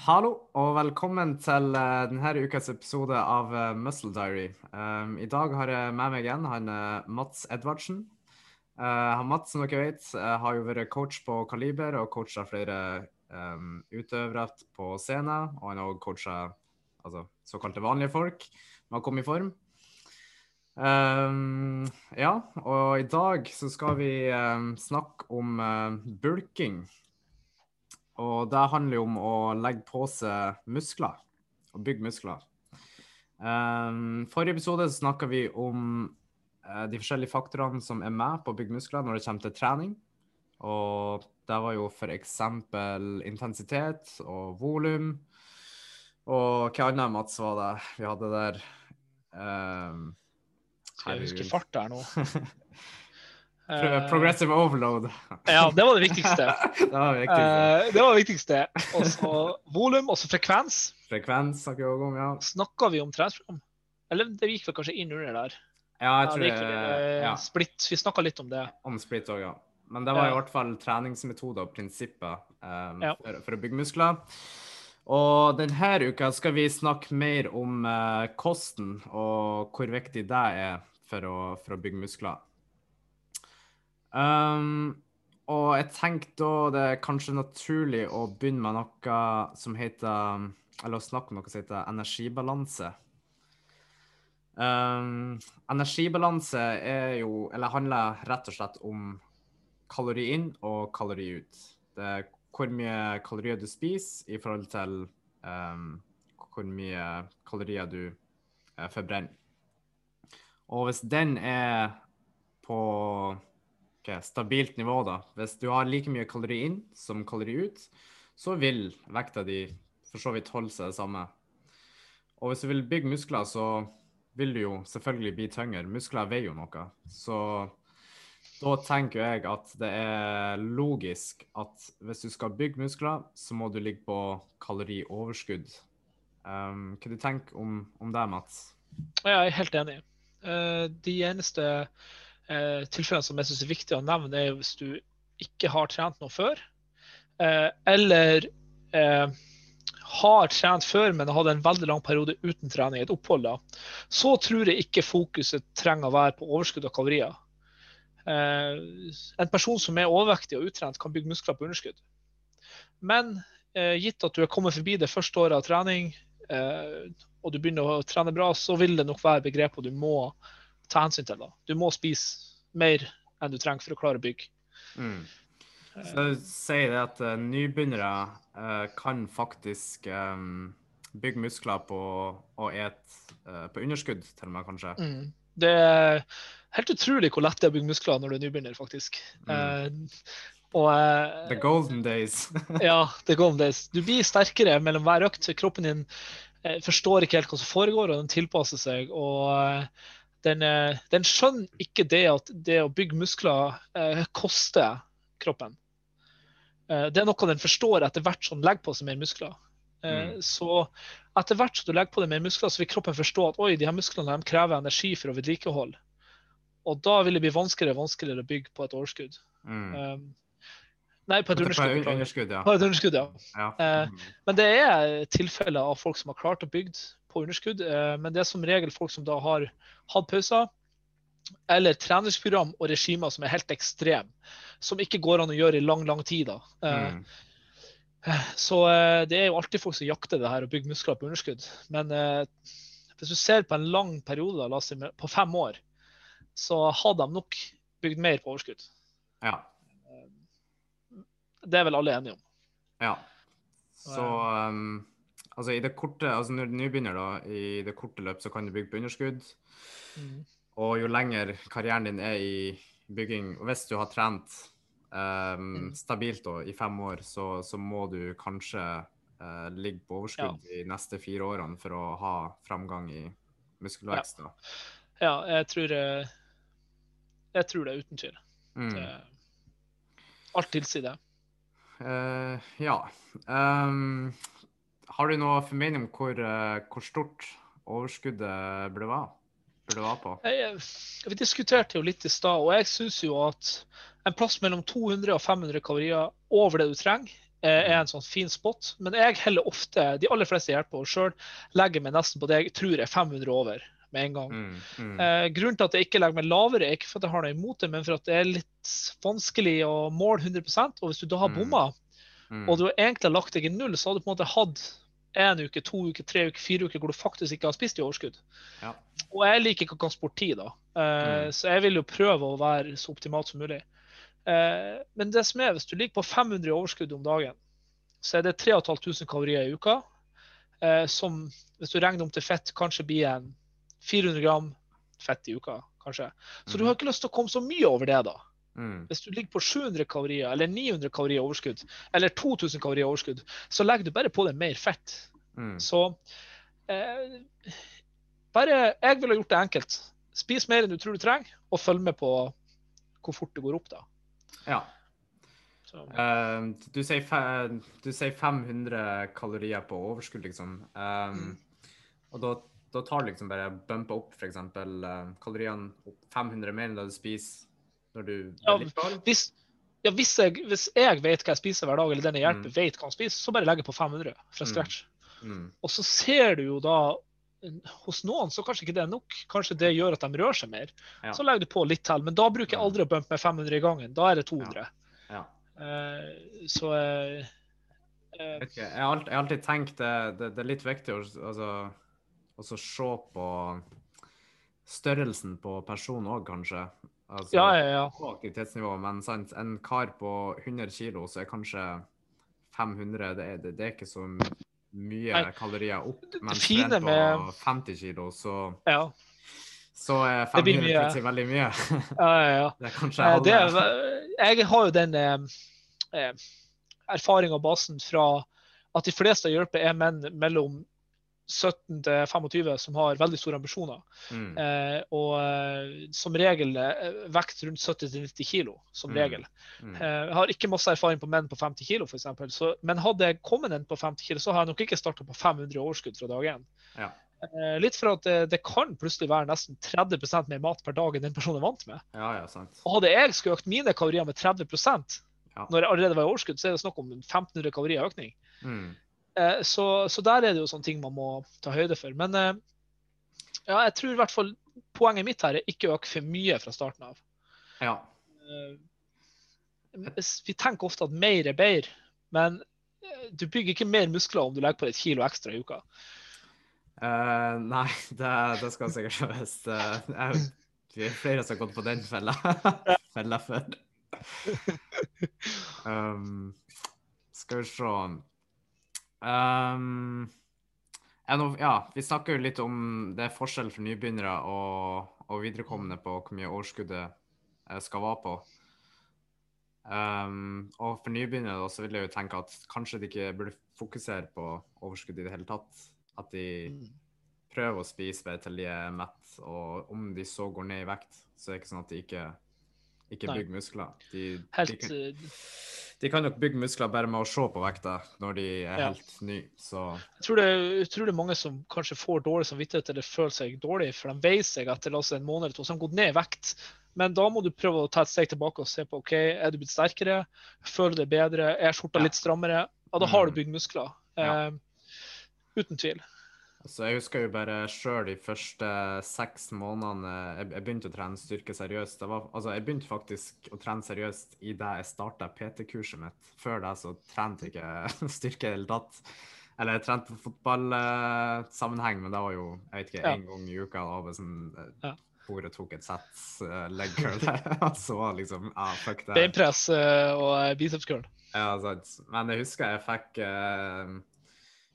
Hallo og velkommen til eh, denne ukas episode av eh, Muscle Diary. Um, I dag har jeg med meg igjen han eh, Mats Edvardsen. Uh, Mats, som dere vet, har jo vært coach på Kaliber og coacha flere um, utøvere på scenen. Og han har også coacha altså, såkalte vanlige folk med å komme i form. Um, ja, og i dag så skal vi um, snakke om uh, bulking. Og det handler jo om å legge på seg muskler, og bygge muskler. Um, forrige episode snakka vi om uh, de forskjellige faktorene som er med på å bygge muskler når det kommer til trening. Og det var jo f.eks. intensitet og volum. Og hva annet, Mats, var det vi hadde der? Um, jeg husker fart der nå? Pro- Progressive overload. Ja, det var det viktigste. det var viktig. Eh, det var det viktigste. Og så volum, og så frekvens. Frekvens snakker vi også om, ja. Snakka vi om treningsprogram? Eller det gikk vel kanskje inn under der. Ja, jeg Ja, tror det det, vel, eh, ja, Split. Vi snakka litt om det. om split òg, ja. Men det var i hvert fall treningsmetoder og prinsipper um, Ja. for, for å bygge muskler. Og denne uka skal vi snakke mer om uh, kosten og hvor viktig det er for å, for å bygge muskler. Um, og jeg tenkte da det er kanskje naturlig å begynne med noe som heter Eller å snakke om noe som heter energibalanse. Um, energibalanse er jo Eller handler rett og slett om kalori inn og kalori ut. Det er hvor mye kalorier du spiser i forhold til um, hvor mye kalorier du uh, forbrenner. Og hvis den er på ok, stabilt nivå, da, hvis du har like mye kalori inn som kalori ut, så vil vekta di for så vidt holde seg det samme. Og hvis du vil bygge muskler, så vil du jo selvfølgelig bli tyngre. Muskler veier jo noe. Så da tenker jeg at det er logisk at hvis du skal bygge muskler, så må du ligge på kalorioverskudd. Um, hva du tenker om, om det, Mats? Jeg er helt enig. Uh, de eneste eh, tilfellene som jeg syns er viktig å nevne, er hvis du ikke har trent noe før, eh, eller eh, har trent før, men har hatt en veldig lang periode uten trening, et opphold, da, så tror jeg ikke fokuset trenger å være på overskudd av kalorier. Eh, en person som er overvektig og utrent, kan bygge muskler på underskudd. Men eh, gitt at du er kommet forbi det første året av trening, og du begynner å trene bra, så vil det nok være begreper du må ta hensyn til. da. Du må spise mer enn du trenger for å klare å bygge. Mm. Så sier det at uh, nybegynnere uh, kan faktisk um, bygge muskler på å ete uh, på underskudd, til og med, kanskje. Mm. Det er helt utrolig hvor lett det er å bygge muskler når du er nybegynner, faktisk. Eh, og The golden days. ja, the golden days. Du blir sterkere mellom hver økt. Kroppen din forstår ikke helt hva som foregår, og den tilpasser seg. og den, eh, den skjønner ikke det at det å bygge muskler eh, koster kroppen. Eh, det er noe den forstår etter hvert som den legger på seg mer muskler. Eh, Mm. Så etter hvert som du legger på deg mer muskler, så vil kroppen forstå at oi, de her musklene de krever energi for å vedlikeholde. Og da vil det bli vanskeligere og vanskeligere å bygge på et overskudd. Mm. Um, nei, på et underskudd. På underskudd, ja. På et underskudd, ja. ja. Eh, Mm. Men det er tilfeller av folk som har klart å bygge på underskudd. eh, Men det er som regel folk som da har hatt pauser, eller treningsprogram og regimer som er helt ekstreme. Som ikke går an å gjøre i lang, lang tid. da. Eh, Mm. Så eh, det er jo alltid folk som jakter det her og bygger muskler på underskudd. Men hvis du ser på en lang periode, da, si på fem år, så har de nok bygd mer på overskudd. ja. Det er vel alle enige om. Ja. Så um, altså i det korte, altså når du er nybegynner da, i det korte løp, så kan du bygge på underskudd. Og jo lenger karrieren din er i bygging, og hvis du har trent um, Mm. stabilt da, i fem år, så, så må du kanskje uh, ligge på overskudd de neste fire årene for å ha framgang i muskelvekst. Da. Ja, jeg tror, eh, jeg tror det, uten tvil. Mm. Det- Alt tilsier det. Uh, ja. Um, har du noe formening om hvor, eh, hvor stort overskuddet burde være? På? Jeg, vi diskuterte jo litt i stad, og jeg syns jo at en plass mellom 200 og 500 kalorier over det du trenger, er en sånn fin spot. Men jeg heller ofte, de aller fleste hjelper på sjøl, legger meg nesten på det jeg tror er 500 over med en gang. Mm, mm, Eh, grunnen til at jeg ikke legger meg lavere, er ikke for at jeg har noe imot det, men for at det er litt vanskelig å måle 100% Og hvis du da har Mm. bomma, mm. og du egentlig lagt deg i null, så har du på en måte hatt en uke, to uker, tre uker, fire uker hvor du faktisk ikke har spist i overskudd. Ja. Og jeg liker ikke å kaste bort tid, da. Uh, Mm. Så jeg vil jo prøve å være så optimalt som mulig. Uh, men det som er, hvis du ligger på 500 i overskudd om dagen, så er det 3500 kalorier i uka. Uh, som, hvis du regner om til fett, kanskje blir en 400 gram fett i uka. kanskje. Så du Mhm. har ikke lyst til å komme så mye over det, da. Mm, Hvis du ligger på 700 kalorier eller 900 kalorier overskudd, eller 2000 kalorier overskudd, så legger du bare på deg mer fett. mm. Så eh, bare Jeg ville gjort det enkelt. Spis mer enn du tror du trenger, og følg med på hvor fort det går opp, da. Ja. Så, Eh, du, sier du sier 500 kalorier på overskudd, liksom. Um, Mm. Og da, da tar du liksom bare bumpa opp f.eks. Uh, kaloriene opp 500 mer enn det du spiser når du Ja, vedlikeholder. hvis, ja, hvis, jeg, hvis jeg vet hva jeg spiser hver dag, eller den jeg hjelper Mm. vet hva han spiser, så bare legger jeg på 500 fra Mm. scratch. Mm, Og så ser du jo da Hos noen så kanskje ikke det er nok. Kanskje det gjør at de rører seg mer. Ja. Så legger du på litt til. Men da bruker jeg Mm. aldri å bumpe med 500 i gangen. Da er det 200. ja. Uh, så uh, Vet Jeg har alltid, jeg har alltid tenkt det, det, det er litt viktig å altså, se på størrelsen på personen òg, kanskje. Altså, Ja, ja, ja. På aktivitetsnivå, men sant, en kar på 100 kilo, så er kanskje 500 Det er, det, det er ikke så mye Nei. kalorier opp. Men trent på med- 50 kilo, så, ja. så er 500 mye. plutselig veldig mye. ja, ja, ja. det er kanskje alle. det er, jeg har jo den eh, eh, erfaringa og basen fra at de fleste jeg hjelper, er menn mellom 17 til 25 som har veldig store ambisjoner. Mm, Eh, og eh, som regel eh, vekt rundt 70-90 kilo. som Mm. regel. mm, Eh, jeg har ikke masse erfaring på menn på 50 kilo, eksempel, men hadde jeg kommet en på 50 kilo, så har jeg nok ikke starta på 500 i overskudd fra dag én. ja. Eh, litt for at det, det kan plutselig være nesten 30% mer mat per dag enn den personen er vant med. ja, ja, sant. Og hadde jeg skulle økt mine kalorier med 30 Ja. når jeg allerede var i overskudd, så er det snakk om 1500 kalorier økning. Mm, så, så der er det jo sånne ting man må ta høyde for. Men eh, ja, jeg tror i hvert fall poenget mitt her er ikke å øke for mye fra starten av. ja. Eh, vi tenker ofte at mer er bedre, men eh, du bygger ikke mer muskler om du legger på et kilo ekstra i uka. Uh, nei, det, det skal sikkert. Det- jeg- Vi er flere som har gått på den fella, fella før. Um, skal vi se um, ja, nå, ja, vi snakker jo litt om det er forskjell for nybegynnere og, og viderekommende på hvor mye overskuddet eh, skal være på. Um, og for nybegynnere så vil jeg jo tenke at kanskje de ikke burde fokusere på overskudd i det hele tatt. At de prøver å spise bare til de er mett, og om de så går ned i vekt, så er det ikke sånn at de ikke, ikke Nei. bygge muskler. De, de, kan, eh, de kan nok bygge muskler bare med å se på vekta når de er Ja. helt nye, så jeg tror det er utrolig mange som kanskje får dårlig samvittighet eller føler seg dårlig, for de veier seg etter la oss en måned eller to, så har de gått ned i vekt. Men da må du prøve å ta et steg tilbake og se på ok, er du blitt sterkere, føler du deg bedre, er skjorta litt strammere? Ja, da har Mm. du bygd muskler. Ja. Eh, uten tvil. Altså, jeg husker jo bare sjøl de første seks månedene jeg, jeg begynte å trene styrke seriøst. Det var, altså, jeg begynte faktisk å trene seriøst i det jeg starta PT-kurset mitt. Før det så trente jeg ikke styrke i det hele tatt. Eller jeg trente på fotballsammenheng, men det var jo jeg vet ikke, Ja. én gang i uka. Da var sånn, eh, Ja. Bordet tok et sett uh, leg curl. Så liksom ah, fuck det. Beinpress uh, og eh, biceps curl. Ja, sant. Men jeg husker jeg fikk eh,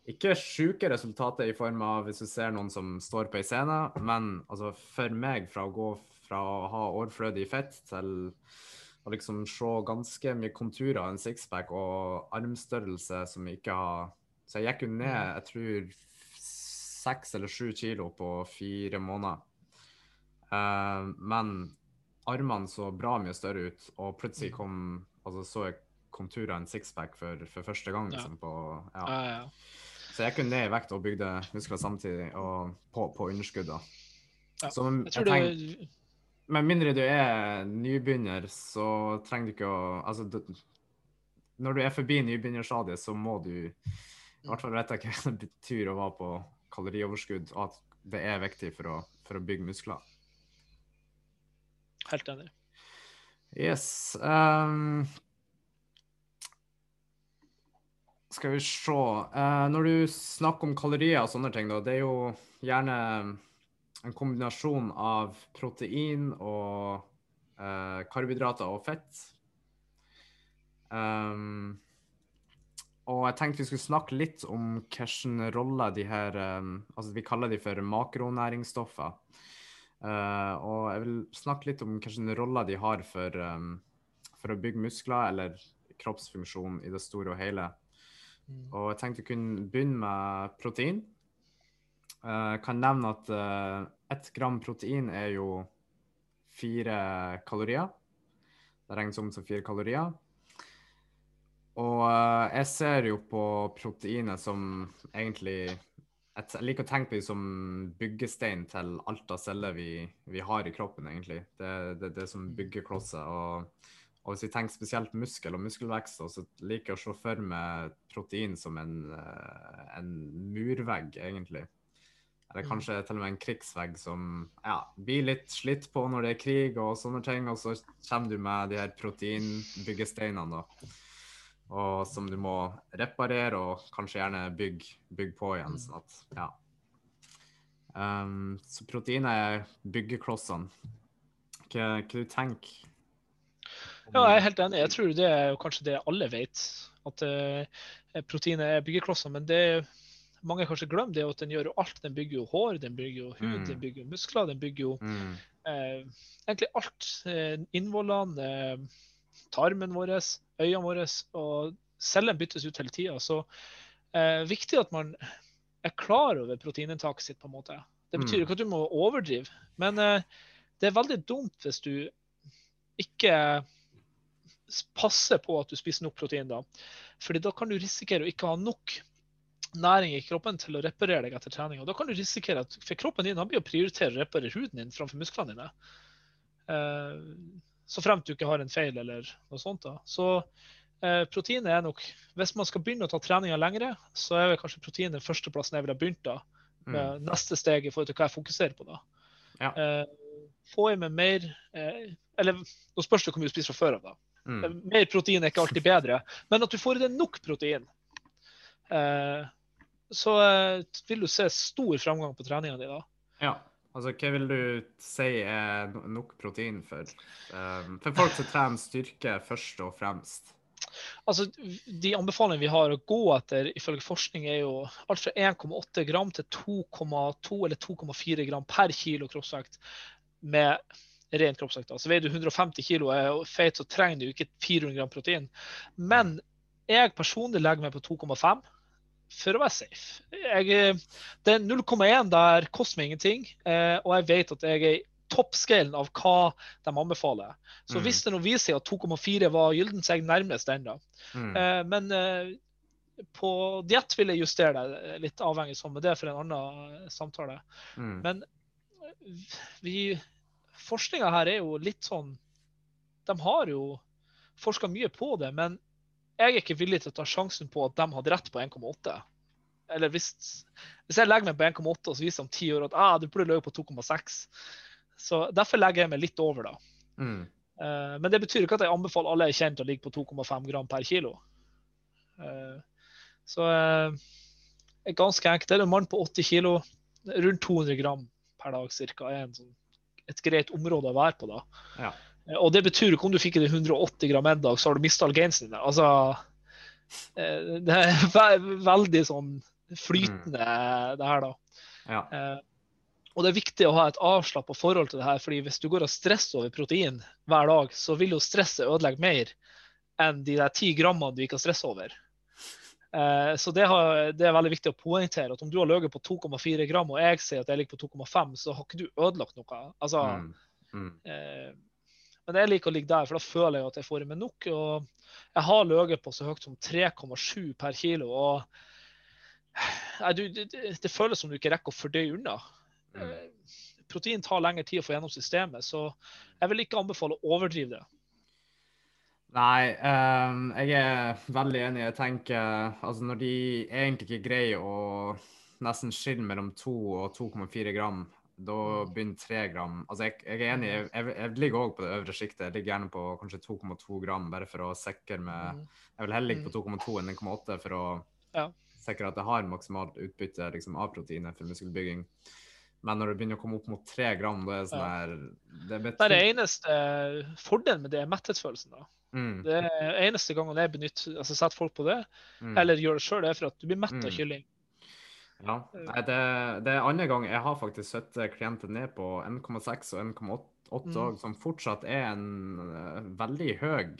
ikke sjuke resultater i form av hvis du ser noen som står på ei scene, men altså for meg, fra å gå fra å ha overflødig fett til å liksom se ganske mye konturer av en sixpack og armstørrelse som ikke har Så jeg gikk jo ned, jeg tror seks eller sju kilo på fire måneder. Uh, men armene så bra mye større ut, og plutselig kom altså så jeg konturer av en sixpack for, for første gang. Ja. Liksom, på, ja. Ja, ja. Så jeg kunne ned i vekt og bygde muskler samtidig, og på, på underskudd. da. Ja, Så men, Jeg tror jeg det med mindre du er nybegynner, så trenger du ikke å Altså, du, når du er forbi nybegynnerstadiet, så må du i hvert fall vet jeg hva det betyr å være på kalorioverskudd, og at det er viktig for å, for å bygge muskler. Helt enig. Yes. Um, skal vi se. Uh, når du snakker om kalorier og sånne ting, da, det er jo gjerne en kombinasjon av protein og uh, karbohydrater og fett. Um, og jeg tenkte vi skulle snakke litt om hvilken rolle de her um, Altså vi kaller de for makronæringsstoffer. Uh, og jeg vil snakke litt om hvilken rolle de har for, um, for å bygge muskler eller kroppsfunksjon i det store og hele. Mm. Og jeg tenkte å kunne begynne med protein. Jeg kan nevne at uh, ett gram protein er jo fire kalorier. Det regnes om som fire kalorier. Og uh, jeg ser jo på proteinet som egentlig et, Jeg liker å tenke på det som byggestein til alt av celler vi, vi har i kroppen, egentlig. Det er det, det, som bygger klosser. Og, og, hvis vi tenker spesielt muskel og muskelvekst, så liker jeg å se for meg protein som en, uh, en murvegg, egentlig. Eller mm. kanskje til og med en krigsvegg som ja, blir litt slitt på når det er krig og sånne ting, og så kommer du med de her proteinbyggesteinene, da og som du må reparere og kanskje gjerne bygge, bygge på igjen. Mm. sånn at, ja. Um, så protein er byggeklossene. Hva, hva du tenker Ja, jeg er helt enig. Jeg tror det er kanskje det alle vet. At uh, proteinet er byggeklosser. Men det mange kanskje glemmer, det er at den gjør jo alt. Den bygger jo hår, den bygger jo hud, mm. den bygger jo muskler. Den bygger jo mm. uh, egentlig alt. Uh, innvollene, tarmen vår øynene våre, og cellene byttes ut hele tida. Så eh, viktig at man er klar over proteininntaket sitt. på en måte. Det betyr mm. ikke at du må overdrive, men eh, det er veldig dumt hvis du ikke passer på at du spiser nok protein. da. Fordi da kan du risikere å ikke ha nok næring i kroppen til å reparere deg etter trening. Og da kan du risikere at for kroppen din blir å prioritere å reparere huden din framfor musklene dine. Uh, så fremt du ikke har en feil eller noe sånt. da. Så eh, proteinet er nok Hvis man skal begynne å ta treninga lengre, så er vel kanskje protein den førsteplassen jeg ville begynt da. Med mm. neste steg i forhold til hva jeg fokuserer på da. Ja. Eh, få i meg mer Eller nå spørs det hvor mye du spiser fra før av, da. Mm. Eh, mer protein er ikke alltid bedre, men at du får i deg nok protein. Eh, så eh, vil du se stor framgang på treninga di da. Ja. Altså, Hva vil du si er nok protein for, um, for folk som trener styrke først og fremst? Altså, De anbefalingene vi har å gå etter ifølge forskning, er jo alt fra 1,8 gram til 2,2 eller 2,4 gram per kilo kroppsvekt med ren kroppsvekt. Altså, Veier du 150 kilo og er feit, så trenger du ikke 400 gram protein. Men jeg personlig legger meg på 2,5 for å være safe. Jeg, det 0,1 der koster meg ingenting, eh, og jeg vet at jeg er toppscalen av hva de anbefaler. Så mm. hvis det nå viser seg at 2,4 var gylden, så er jeg nærmest den. da. Mm. Eh, men eh, på diett vil jeg justere det litt avhengig som med det er for en annen samtale. Mm. Men vi Forskninga her er jo litt sånn De har jo forska mye på det, men jeg er ikke villig til å ta sjansen på at de hadde rett på 1,8. Eller hvis, hvis, jeg legger meg på 1,8 og så viser om ti år at ah, du burde ligge på 2,6. Så Derfor legger jeg meg litt over, da. Mm. Uh, men det betyr ikke at jeg anbefaler alle jeg kjenner til å ligge på 2,5 gram per kilo. Uh, så uh, ganske enkelt. Det er en mann på 80 kilo, rundt 200 gram per dag ca. er sånn, et greit område å være på da. Ja. Eh, og det betyr ikke om du fikk det 180 gram en dag, så har du mista all gainsen din. Altså, eh, det er veldig sånn flytende, mm. det her, da. Ja. Eh, og det er viktig å ha et avslappa forhold til det her, fordi hvis du går og stresser over protein hver dag, så vil jo stresset ødelegge mer enn de der ti grammene du ikke har stress over. Så det, har, det, er veldig viktig å poengtere at om du har ligget på 2,4 gram, og jeg sier at jeg ligger på 2,5, så har ikke du ødelagt noe. Altså, mm. Mm. Eh, men jeg liker å ligge der, for da føler jeg at jeg får i meg nok. Og jeg har ligget på så høyt som 3,7 per kilo. og nei, du, det, det, føles som du ikke rekker å fordøye unna. Mm. Eh, protein tar lengre tid å få gjennom systemet, så jeg vil ikke anbefale å overdrive det. Nei, um, jeg er veldig enig. Jeg tenker altså når de egentlig ikke greier å nesten skille mellom 2 og 2,4 gram, da begynner 3 gram Altså jeg, jeg er enig, jeg, jeg, ligger òg på det øvre sjiktet. Jeg ligger gjerne på kanskje 2,2 gram, bare for å sikre meg Mm. Jeg vil heller ligge på 2,2 enn 1,8 for å Ja. sikre at jeg har maksimalt utbytte liksom, av proteinet for muskelbygging. Men når det begynner å komme opp mot tre gram, det er sånn her Det Det er det eneste fordelen med det er metthetsfølelsen. da. Mm, Det er eneste gangen jeg benytter, altså setter folk på det, mm. eller gjør det sjøl, er for at du blir mett av Mm. kylling. Ja. Det, det er andre gang jeg har faktisk satt klienter ned på 1,6 og 1,8 Mm. som fortsatt er en eh, veldig høy.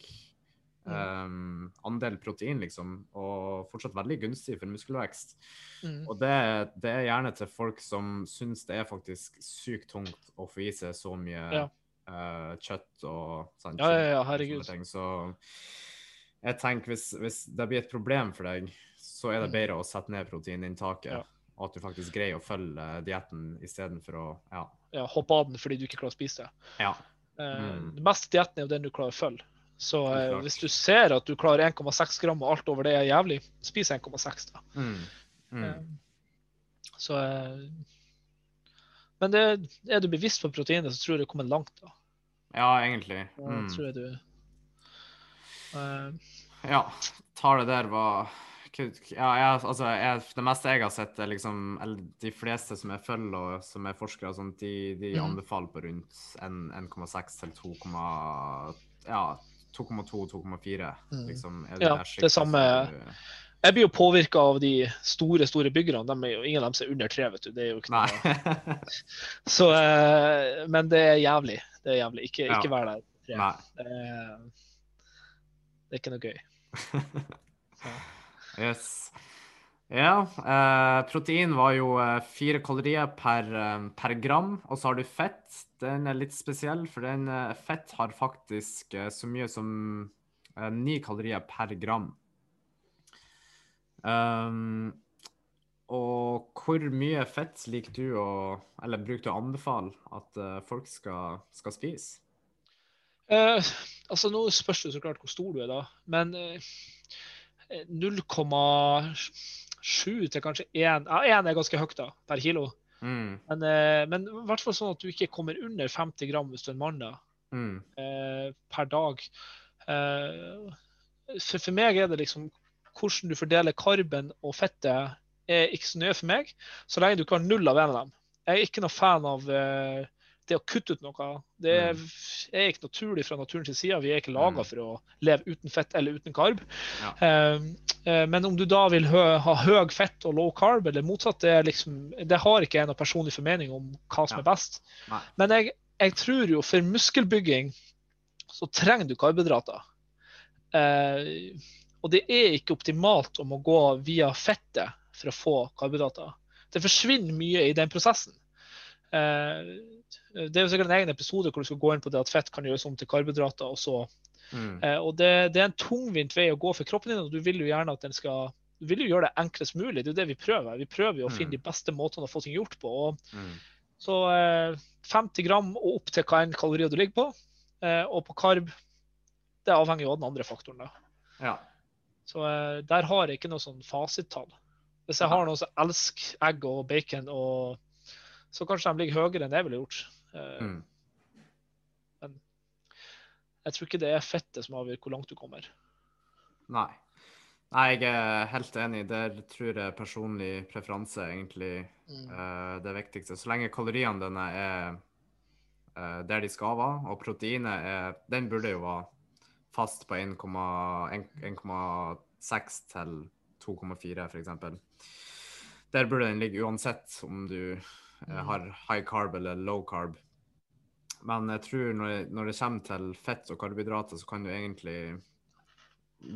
Um, andel protein, liksom, og fortsatt veldig gunstig for muskelvekst. Mm. Og det, det er gjerne til folk som syns det er faktisk sykt tungt å få i seg så mye Ja. uh, kjøtt og sånn. Ja, ja, ja, herregud. Så jeg tenker hvis, hvis det blir et problem for deg, så er det Mm. bedre å sette ned proteininntaket. Ja. Og at du faktisk greier å følge uh, dietten istedenfor å Ja. Ja, hoppe av den fordi du ikke klarer å spise det. ja. Eh, Mm. Den beste dietten er jo den du klarer å følge. Så eh, hvis du ser at du klarer 1,6 gram og alt over det er jævlig, spis 1,6 da. Mm. Mm. Eh, Så eh, Men det, er du bevisst på proteinet, så tror jeg du kommer langt. da. Ja, egentlig. Mm. tror jeg du eh, Ja, tallet der var ja, jeg, altså, jeg, Det meste jeg har sett, er liksom eller De fleste som jeg følger, og som er forskere, sånt, de, de Mhm. anbefaler på rundt 1,6 til 2, ja, 2,2-2,4. Mhm. Liksom, er Ja, der det samme- du- Jeg blir jo påvirka av de store store byggerne. De jo, ingen av dem er under tre. vet du. Det er jo ikke noe. Så, uh, men det er jævlig. Det er jævlig. Ikke, Ja. ikke vær der. tre. Nei. Det er, det er ikke noe gøy. Yes. Ja, eh, protein var jo eh, fire kalorier per, eh, per gram, og så har du fett. Den er litt spesiell, for den eh, fett har faktisk eh, så mye som eh, ni kalorier per gram. Um, og hvor mye fett liker du å Eller bruker du å anbefale at folk skal, skal spise? Eh, altså Nå spørs det så klart hvor stor du er, da. Men eh, 0,7 til kanskje 1 Ja, 1 er ganske høyt da, per kilo. Mm, Men, eh, men i hvert fall sånn at du ikke kommer under 50 gram hvis du er en mann da, mm, eh, per dag. Eh, for, for meg er det liksom hvordan du fordeler karben og fettet, er ikke så nøye for meg, så lenge du ikke har null av en av dem. Jeg er ikke noe fan av eh, det å kutte ut noe. Det er, er ikke naturlig fra naturens side. Vi er ikke laga Mm. for å leve uten fett eller uten karb. Ja. Eh, eh, men om du da vil hø, ha høy fett og low carb, eller motsatt, det, liksom, det har ikke jeg noen personlig formening om hva som Ja. er best. Nei. Men jeg, jeg tror jo for muskelbygging så trenger du karbohydrater. Eh, og det er ikke optimalt om å gå via fettet for å få karbohydrater. Det forsvinner mye i den prosessen. Eh, det er jo sikkert en egen episode hvor du skal gå inn på det at fett kan gjøres om til karbohydrater. Og, så. mm, Eh, og det, det er en tungvint vei å gå for kroppen din, og du vil jo gjerne at den skal du vil jo gjøre det enklest mulig. Det er jo det vi prøver. Vi prøver jo å Mm. finne de beste måtene å få ting gjort på. og mm. så eh, 50 gram og opp til hva enn kalorier du ligger på. Eh, og på karb, det avhenger jo av den andre faktoren. da. Ja. Så eh, der har jeg ikke noe sånn fasittall. Hvis jeg har noen som elsker egg og bacon, og, så kanskje de ligger høyere enn jeg ville gjort. Eh, Men Jeg tror ikke det er fettet som avgjør hvor langt du kommer. Nei. Nei, jeg er helt enig. Der tror jeg personlig preferanse er egentlig eh, det viktigste. Så lenge kaloriene dine er eh, der de skal være, og proteinet er Den burde jo være fast på 1,6 til 2,4 f.eks. Der burde den ligge uansett om du Mm. har high carb eller low carb. Men jeg tror når, når det kommer til fett og karbohydrater, så kan du egentlig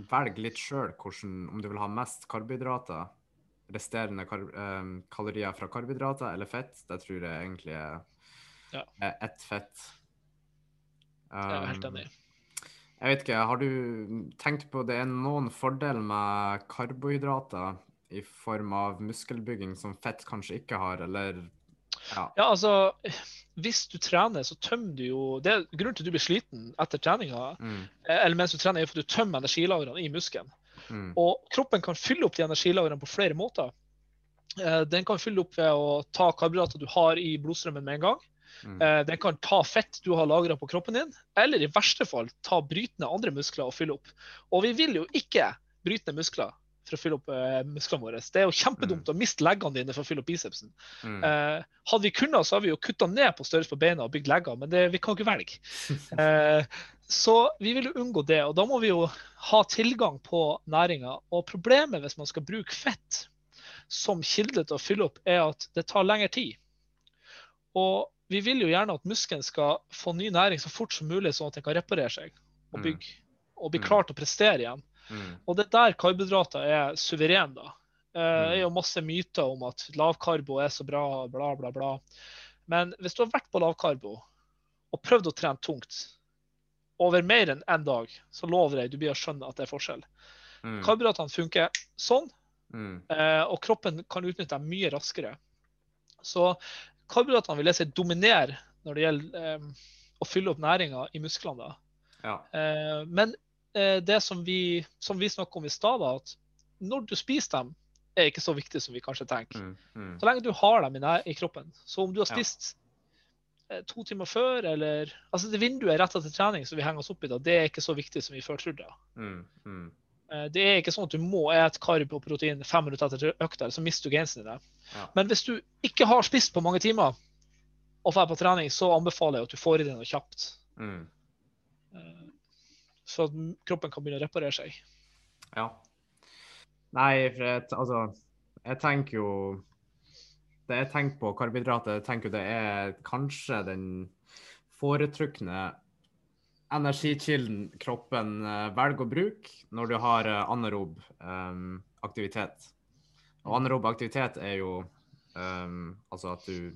velge litt sjøl om du vil ha mest karbohydrater, resterende kar eh, kalorier fra karbohydrater eller fett. Det tror jeg egentlig er, Ja. er ett fett. Jeg er helt Um, enig. Jeg vet ikke, har du tenkt på det er noen fordel med karbohydrater i form av muskelbygging som fett kanskje ikke har, eller Ja. Ja, altså Hvis du trener, så tømmer du jo det er Grunnen til at du blir sliten etter treninga, Mm. eh, eller mens du trener, er at du tømmer energilagrene i muskelen. Mm. Og kroppen kan fylle opp de energilagrene på flere måter. Eh, Den kan fylle opp ved å ta karbohydrater du har i blodstrømmen med en gang. Mm. Eh, Den kan ta fett du har lagra på kroppen din, eller i verste fall ta brytende andre muskler og fylle opp. Og vi vil jo ikke bryte muskler for å fylle opp uh, musklene våre. Det er jo kjempedumt å miste leggene dine for å fylle opp bicepsen. Mm. Uh, hadde vi kunnet, så hadde vi jo kutta ned på størrelse på beina og bygd legger, men det, vi kan ikke velge. Uh, så vi vil jo unngå det, og da må vi jo ha tilgang på næringa. Og problemet hvis man skal bruke fett som kilde til å fylle opp, er at det tar lengre tid. Og vi vil jo gjerne at muskelen skal få ny næring så fort som mulig, sånn at den kan reparere seg og Mm. bygge. Og bli Mm. klar til å prestere igjen. Mm. Og det er der karbohydrater er suveren, da. Eh, Mm. Det er jo masse myter om at lavkarbo er så bra, bla, bla, bla. Men hvis du har vært på lavkarbo og prøvd å trene tungt over mer enn én dag, så lover jeg du blir å skjønne at det er forskjell. Mm. Karbohydratene funker sånn, Mm. eh, og kroppen kan utnytte dem mye raskere. Så karbohydratene vil jeg si dominerer når det gjelder eh, å fylle opp næringa i musklene. Ja. Eh, Men det som vi, som vi snakket om i stad, at når du spiser dem, er ikke så viktig som vi kanskje tenker. Mm. Mm. Så lenge du har dem i, i kroppen. Så om du har Ja. spist eh, to timer før, eller Altså, det vinduet retta til trening, som vi henger oss opp i det. Det er ikke så viktig som vi før trodde. Mm. Mm. Eh, Det er ikke sånn at du må ete karb og protein fem minutter etter økta, så mister du gainsen din. Ja. Men hvis du ikke har spist på mange timer og drar på trening, så anbefaler jeg at du får i deg noe kjapt. Mm. Så at kroppen kan begynne å reparere seg. Ja. Nei, for jeg, altså Jeg tenker jo Det jeg tenker på karbohydrater, jeg tenker det er kanskje den foretrukne energikilden kroppen eh, velger å bruke når du har eh, anaerob eh, aktivitet. Og anaerob aktivitet er jo um, altså at du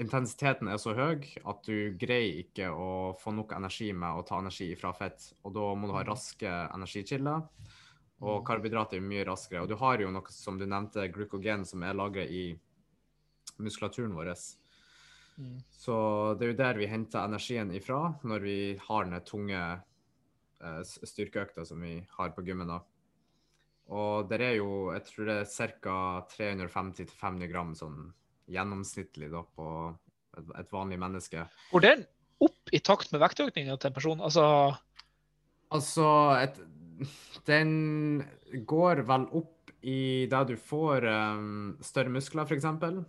Intensiteten er så høy at du greier ikke å få nok energi med å ta energi fra fett. Og da må du ha raske energikilder. Og karbohydrater er mye raskere. Og du har jo noe som du nevnte, glukogen, som er lagra i muskulaturen vår. Mm. Så det er jo der vi henter energien ifra når vi har den tunge eh, styrkeøkta som vi har på gymmen. da. Og der er jo, jeg tror det er ca. 350-500 gram sånn gjennomsnittlig da på et, et vanlig menneske. Går den opp i takt med vektøkninga til en person? Altså, Altså, et, den går vel opp i det du får um, større muskler, f.eks.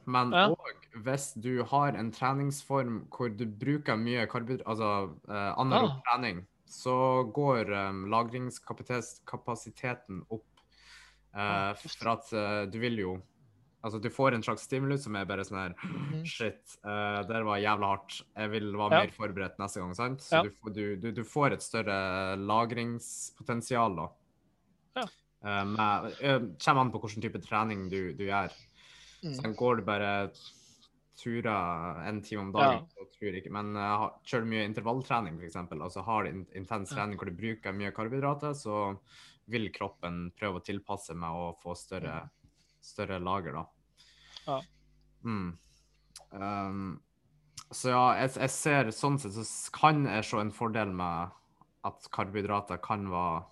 Men Ja. hvis du har en treningsform hvor du bruker mye karbohydrat, altså uh, anaerob ja. trening, så går um, lagringskapasiteten opp. Ah, Uh, for at uh, du vil jo Altså, du får en slags stimulus som er bare sånn her Mhm. Shit, uh, det var jævla hardt. Jeg vil være Ja. mer forberedt neste gang, sant? Så Ja. du, får- du, du, får et større lagringspotensial, da. Ja. Uh, med, uh, kommer an på hvilken type trening du, du gjør. mm. Så går du bare turer en time om dagen, så tror ikke. Men uh, kjører du mye intervalltrening, f.eks., altså har du in intens Ja. trening hvor du bruker mye karbohydrater, så vil kroppen prøve å tilpasse med å få større, større lager, da. Ja. Mm. Um, så ja, jeg, jeg ser sånn sett så kan jeg se en fordel med at karbohydrater kan være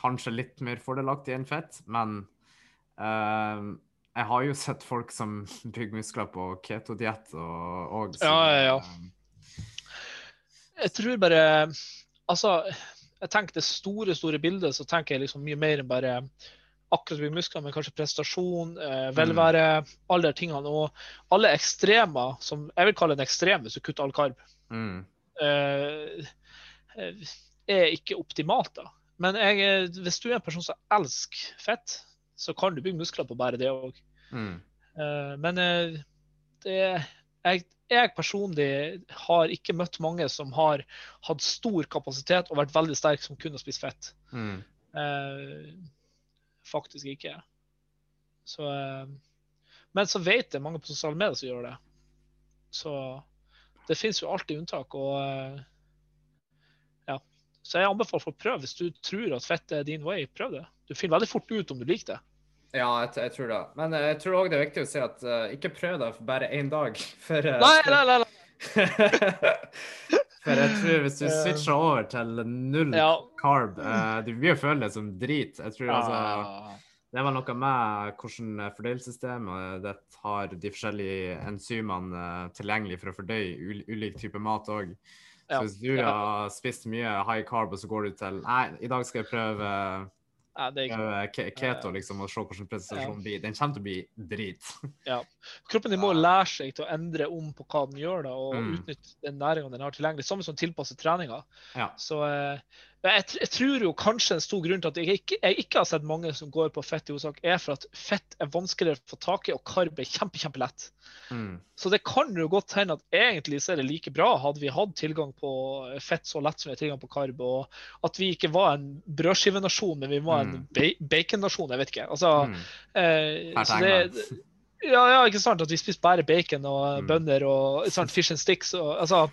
kanskje litt mer fordelaktig enn fett, men um, jeg har jo sett folk som bygger muskler på ketodiett og, og så- Ja, ja, ja. um, Jeg tror bare Altså, jeg tenker det store, store bildet, så tenker jeg liksom mye mer enn bare akkurat bygge muskler, men kanskje prestasjon, eh, velvære, alle de tingene. Og alle ekstremer, som jeg vil kalle en ekstrem hvis du kutter all karb, mm, eh, eh, er ikke optimalt, da. Men jeg, hvis du er en person som elsker fett, så kan du bygge muskler på bare det òg. mm, Men det, jeg, jeg personlig har ikke møtt mange som har hatt stor kapasitet og vært veldig sterk som kun har spist fett. mm, faktisk ikke. Så, eh, men så vet det mange på sosiale medier som gjør det. Så det finnes jo alltid unntak. og eh, ja. Så jeg anbefaler folk å prøve. Hvis du tror at fett er din way, prøv det. Du finner veldig fort ut om du liker det. Ja, jeg, jeg tror det. Men eh, jeg tror òg det er viktig å si at uh, ikke prøv deg for bare én dag. For, uh, Nei, nei, nei. nei. for jeg tror hvis du switcher over til null Ja. carb, uh, du vil jo føle det som drit. Jeg tror altså. Det var noe med hvordan fordøyelsessystemet ditt har de forskjellige enzymene eh, tilgjengelig for å fordøye ul ulik type mat òg. Så Ja, hvis du har spist mye high carb, og så går du til Nei, i dag skal jeg prøve, Er ikke keto liksom, og se hvordan prestasjonen blir. Den kommer til å bli drit. Kroppen din må lære seg til å endre om på hva den gjør, da, og Mm. utnytte den næringa den har tilgjengelig. Samme som tilpasse treninga. Ja. Så eh, men jeg, jeg tror jo kanskje en stor grunn til at jeg ikke, jeg ikke har sett mange som går på fett i hovedsak, er for at fett er vanskeligere å få tak i, og karb er kjempe, kjempelett. Mm. Så det kan jo godt hende at egentlig så er det like bra hadde vi hatt tilgang på fett så lett som vi har tilgang på karb, og at vi ikke var en brødskivenasjon, men vi var en Mm. ba baconnasjon. Jeg vet ikke. Altså, Mm. eh, så det, ja, ja, ikke sant? At vi spiste bare bacon og Mm. bønner og sant, fish and sticks. Og, altså,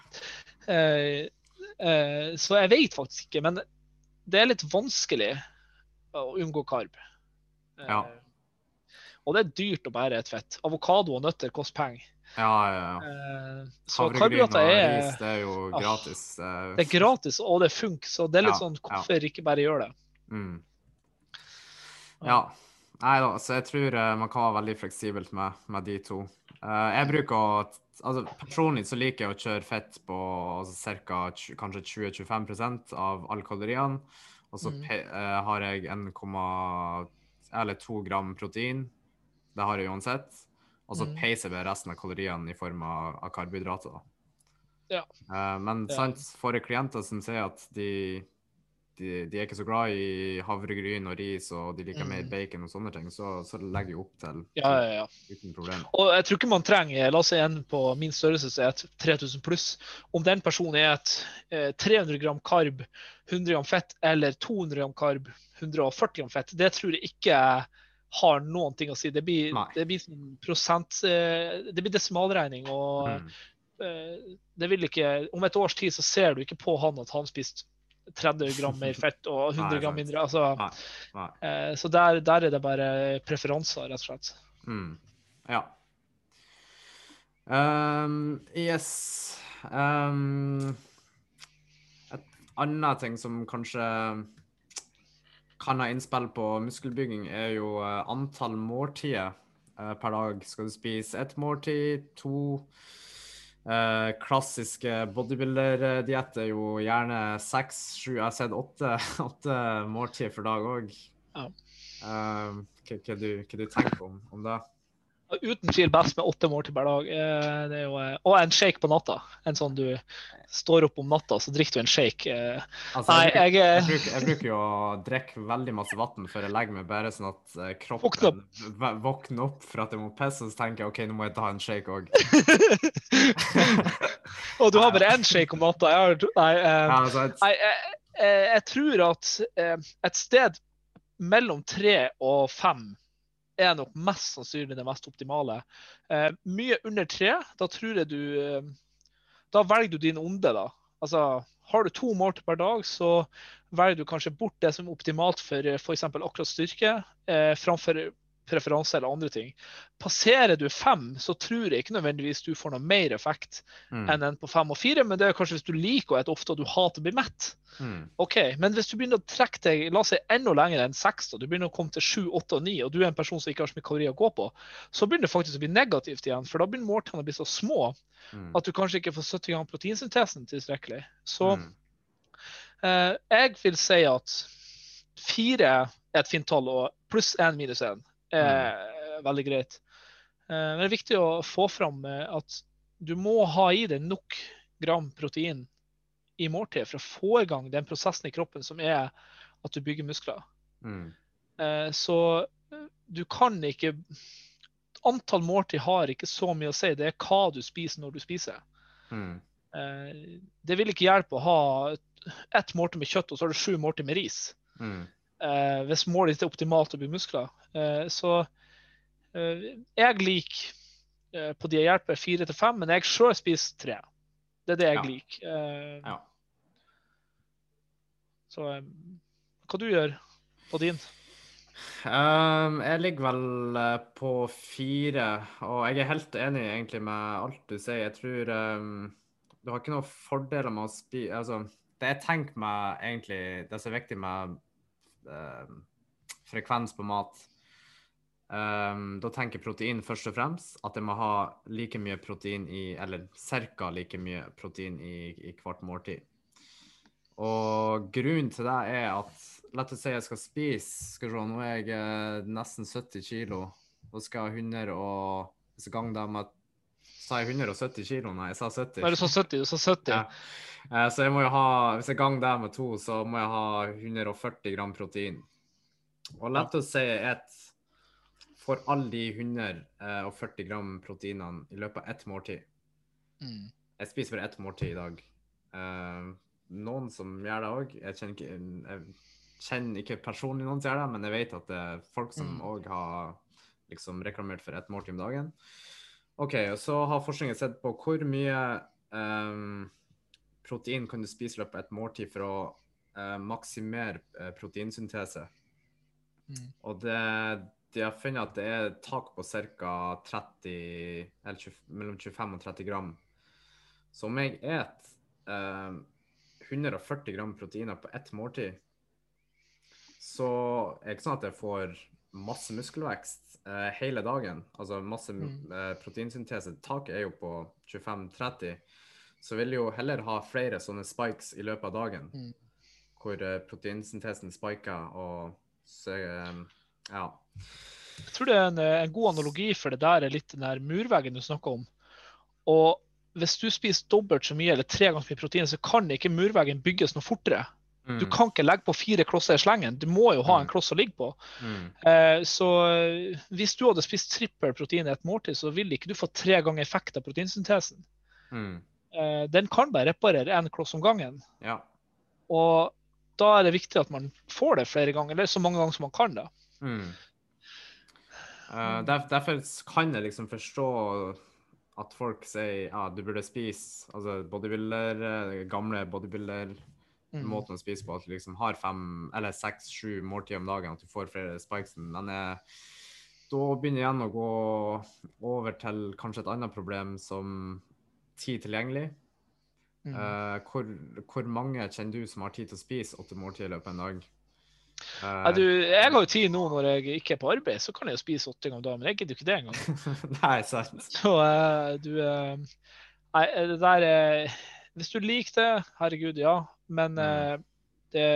eh, så jeg vet faktisk ikke. Men det er litt vanskelig å unngå karb. Eh, Ja. Og det er dyrt å bære et fett. Avokado og nøtter koster penger. Ja, ja, ja. Eh, så karbohydrater er, ris, det er jo Ah, gratis. Ah, det er gratis, og det funker. Så det er litt Ja, sånn, ja. hvorfor ikke bare gjøre det? Mm. Ja. Nei da, så jeg tror eh, man kan være veldig fleksibelt med, med de to. Eh, jeg bruker å altså Personlig så liker jeg å kjøre fett på altså, ca. kanskje 20-25% av alle kaloriene. Og så Mm. eh, har jeg 1, eller 2 gram protein. Det har jeg uansett. Og så Mm. peiser jeg resten av kaloriene i form av, av karbohydrater. Ja. Uh, men Ja. sant, for klienter som sier at de, de, de er ikke så glad i havregryn og ris, og de liker mer Mm. bacon og sånne ting, så, så legger jeg opp til Ja, ja, ja. uten problem. Og jeg tror ikke man trenger La oss si en på min størrelse som er et 3000 pluss. Om den personen er et eh, 300 gram karb, 100 gram fett eller 200 gram karb, 140 gram fett, det tror jeg ikke har noen ting å si. Det blir, Nei. det blir sånn prosent eh, Det blir desimalregning. og Mm. eh, det vil ikke Om et års tid så ser du ikke på han at han spiste 30 gram mer fett og 100 gram mindre. altså Nei. Nei. eh, Så der, der er det bare preferanser, rett og slett. Mm. Ja. Um, yes. Um, et annet ting som kanskje kan ha innspill på muskelbygging, er jo eh, antall måltider eh, per dag. Skal du spise ett måltid, to? Eh, klassiske bodybuilder-diett er jo gjerne seks, sju Jeg har sett åtte, åtte måltider for dag òg. Ja. hva, hva, du, hva du tenker om, om det? Uten tvil best med åtte måltid hver dag. Eh, Det jo, eh, og en shake på natta. En sånn du står opp om natta, så drikker du en shake. eh. Altså, Nei, jeg, jeg, jeg, bruker, jeg bruker jo å drikke veldig masse vann før jeg legger meg, bare sånn at kroppen våkner kroppen våkner opp for at jeg må pisse, og så tenker jeg OK, nå må jeg ta en shake òg. Og du har bare én shake om natta. Jeg, har, nei, eh, altså, jeg, tror at et sted mellom tre og fem er nok mest sannsynlig det mest optimale. Eh, mye under tre, da tror jeg du eh, Da velger du din onde, da. Altså, har du to måltid per dag, så velger du kanskje bort det som er optimalt for f.eks. akkurat styrke, eh, framfor preferanse eller andre ting. Passerer du fem, så tror jeg ikke nødvendigvis du får noe mer effekt mm, enn en på fem og fire, men det er kanskje hvis du liker å spise ofte og du hater å bli mett. mm, Ok, Men hvis du begynner å trekke deg la oss si, enda lenger enn seks, du begynner å komme til sju, åtte og ni, og du er en person som ikke har så mye kalorier å gå på, så begynner det faktisk å bli negativt igjen. For da begynner måltallene å bli så små mm, at du kanskje ikke får 70 ganger proteinsyntesen tilstrekkelig. Så mm, eh, jeg vil si at fire er et fint tall, og pluss én minus én er veldig greit. Eh, men det er viktig å få fram eh, at du må ha i deg nok gram protein i måltid for å få i gang den prosessen i kroppen som er at du bygger muskler. mm, Eh, Så eh, du kan ikke Antall måltid har ikke så mye å si. Det er hva du spiser når du spiser. mm, Eh, Det vil ikke hjelpe å ha ett måltid med kjøtt, og så har du sju måltid med ris. mm, Eh, hvis målet ditt er optimalt å bli muskler. Eh, så eh, jeg liker eh, på de jeg hjelper, fire til fem, men jeg sjøl spiser tre. Det er det jeg Ja. liker. Eh, ja. Så hva du gjør på din? Um, jeg ligger vel på fire, og jeg er helt enig egentlig med alt du sier. Jeg tror um, du har ikke noen fordeler med å spise Altså, det jeg tenker meg egentlig Det som er viktig med frekvens på mat um, Da tenker protein først og fremst. At jeg må ha like mye protein i Eller ca. like mye protein i, i hvert måltid. Og grunnen til det er at La oss si jeg skal spise skal se, Nå er jeg eh, nesten 70 kilo. Da skal jeg 100 og Hvis jeg ganger det med Sa jeg 170 kilo? Nei, jeg sa 70. Nei, du sa 70. Du sa 70. Ja. Eh, så jeg må jo ha Hvis jeg ganger det med to, så må jeg ha 140 gram protein. Og lett å si et for alle de 140 gram proteinene i løpet av ett måltid. Mm. Jeg spiser bare ett måltid i dag. Uh, noen som gjør det òg. Jeg kjenner ikke jeg kjenner ikke personlig noen som gjør det, men jeg vet at det er folk som òg Mm. har liksom reklamert for ett måltid om dagen. OK, så har forskningen sett på hvor mye um, protein kan du spise i løpet av et måltid for å uh, maksimere eh, proteinsyntese. Mm. Og det, de har funnet at det er tak på ca. 30 eller 20, mellom 25 og 30 gram. Så om jeg et uh, 140 gram proteiner på ett måltid, så er det ikke sånn at jeg får masse muskelvekst eh, hele dagen. Altså masse Mm. eh, proteinsyntese. Taket er jo på 25-30. Så vil jo heller ha flere sånne spikes i løpet av dagen. Mm. Hvor eh, proteinsyntesen spiker og så eh, Ja. Jeg tror det er en, eh, en god analogi for det der er litt den der murveggen du snakker om. Og hvis du spiser dobbelt så mye eller tre ganger så mye protein, så kan ikke murveggen bygges noe fortere. Du Mm, kan ikke legge på fire klosser i slengen. Du må jo ha en Mm. kloss å ligge på. mm, Eh, så eh, hvis du hadde spist trippel protein i et måltid, så ville ikke du få tre ganger effekt av proteinsyntesen. mm, Eh, den kan bare reparere én kloss om gangen. ja. Og da er det viktig at man får det flere ganger, eller så mange ganger som man kan. da. Mm. Uh, der, derfor kan jeg liksom forstå at folk sier ja, du burde spise altså bodybuilder, eh, gamle bodybuilder Mm. måten å spise på, at du liksom har fem eller seks, sju måltider om dagen, at du får flere spikesen. Men eh, da begynner igjen å gå over til kanskje et annet problem som tid tilgjengelig. Mm. Eh, hvor, hvor mange kjenner du som har tid til å spise åtte måltider i løpet av en dag? Uh, Ja, du, jeg har jo tid nå når jeg ikke er på arbeid, så kan jeg jo spise åtte ganger om dagen. Men jeg gidder jo ikke det engang. Nei, sant. Så uh, du uh, Nei, det der eh, Hvis du liker det, herregud, ja. Men eh, det,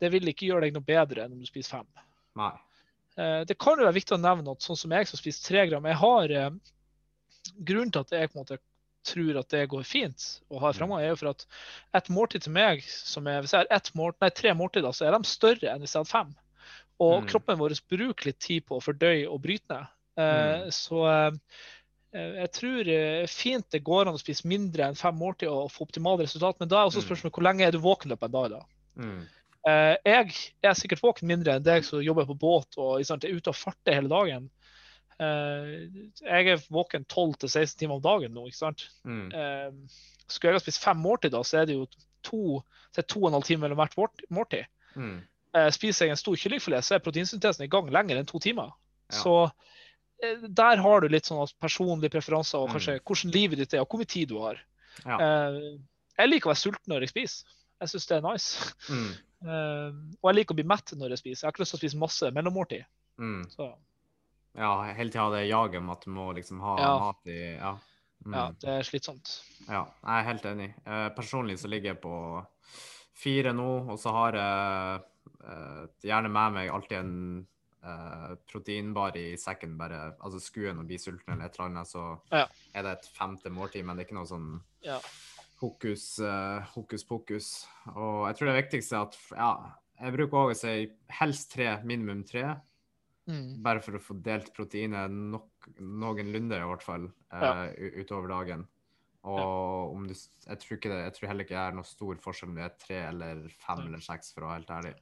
det vil ikke gjøre deg noe bedre enn om du spiser fem. Nei. Eh, Det kan jo være viktig å nevne at sånn som jeg som spiser tre gram jeg har, eh, Grunnen til at jeg på en måte tror at det går fint å ha fremgang, er jo for at et måltid til meg, som er, hvis jeg har ett mål, nei, tre måltider, så er de større enn hvis jeg hadde fem. Og Mm. kroppen vår bruker litt tid på å fordøye og bryte ned. Eh, Mm. Så eh, jeg tror eh, fint det går an å spise mindre enn fem måltid og få optimale resultat, men da er også Mm. spørsmålet hvor lenge er du våken løpet en dag da? Mm. Eh, jeg er sikkert våken mindre enn deg som jobber på båt og sant, er ute og farter hele dagen. Eh, jeg er våken 12-16 timer om dagen nå. ikke sant? Mm. Eh, skulle jeg ha spist fem måltid, da, så er det jo to, så er to og en halv time mellom hvert måltid. Mm. Eh, spiser jeg en stor kyllingfilet, så er proteinsyntesen i gang lenger enn to timer. Ja. Så eh, der har du litt sånn personlige preferanser og Mm. hvordan livet ditt er, og hvor mye tid du har. Ja. Eh, jeg liker å være sulten når jeg spiser. Jeg syns det er nice. Mm. Eh, og jeg liker å bli mett når jeg spiser. Jeg har ikke lyst til å spise masse mellommåltid. Mm. Så Ja, hele tida det jaget om at du må liksom ha Ja. mat i Ja. Mm. ja, det er slitsomt. Ja, jeg er helt enig. Eh, personlig så ligger jeg på fire nå, og så har jeg eh, gjerne med meg alltid en eh, proteinbar i sekken, bare altså skuen og bli sulten eller et eller annet, så Ja. er det et femte måltid, men det er ikke noe sånn Ja. hokus, uh, hokus pokus. Og jeg tror det viktigste er at ja, jeg bruker også å si helst tre, minimum tre. Mm. Bare for å få delt proteinet nok, noenlunde, i hvert fall, uh, Ja. utover dagen. Og om du, jeg, tror ikke det, jeg tror heller ikke det er noe stor forskjell om du er tre eller fem eller seks, for å være helt ærlig.